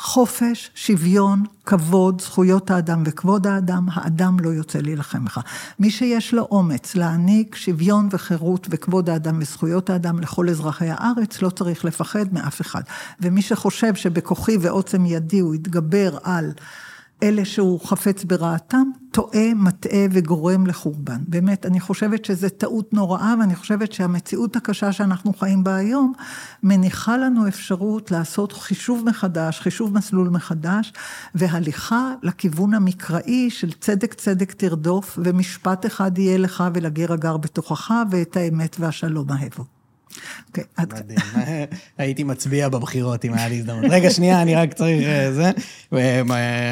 חופש, שוויון, כבוד, זכויות האדם וכבוד האדם, האדם לא יוצא להילחם בך. מי שיש לו אומץ להעניק שוויון וחירות וכבוד האדם וזכויות האדם לכל אזרחי הארץ, לא צריך לפחד מאף אחד. ומי שחושב שבכוחי ועוצם ידי הוא יתגבר על... אלה שהוא חפץ ברעתם, טועה, מטעה וגורם לחורבן. באמת, אני חושבת שזו טעות נוראה, ואני חושבת שהמציאות הקשה שאנחנו חיים בה היום, מניחה לנו אפשרות לעשות חישוב מחדש, חישוב מסלול מחדש, והליכה לכיוון המקראי של צדק צדק תרדוף, ומשפט אחד יהיה לך ולגר הגר בתוכך, ואת האמת והשלום אהבו. אוקיי, מדהים. הייתי מצביע בבחירות אם היה לי הזדמנות. רגע, שנייה, אני רק צריך אה, זה.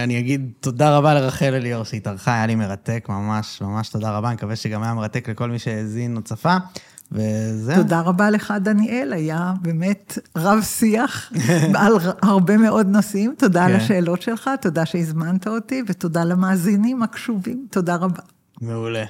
אני אגיד תודה רבה לרחל אליאור שהתארחה, היה לי מרתק, ממש, ממש תודה רבה. אני מקווה שגם היה מרתק לכל מי שהאזין או צפה. וזהו. תודה רבה לך, דניאל, היה באמת רב שיח על הרבה מאוד נושאים. תודה על כן. השאלות שלך, תודה שהזמנת אותי, ותודה למאזינים הקשובים. תודה רבה. מעולה.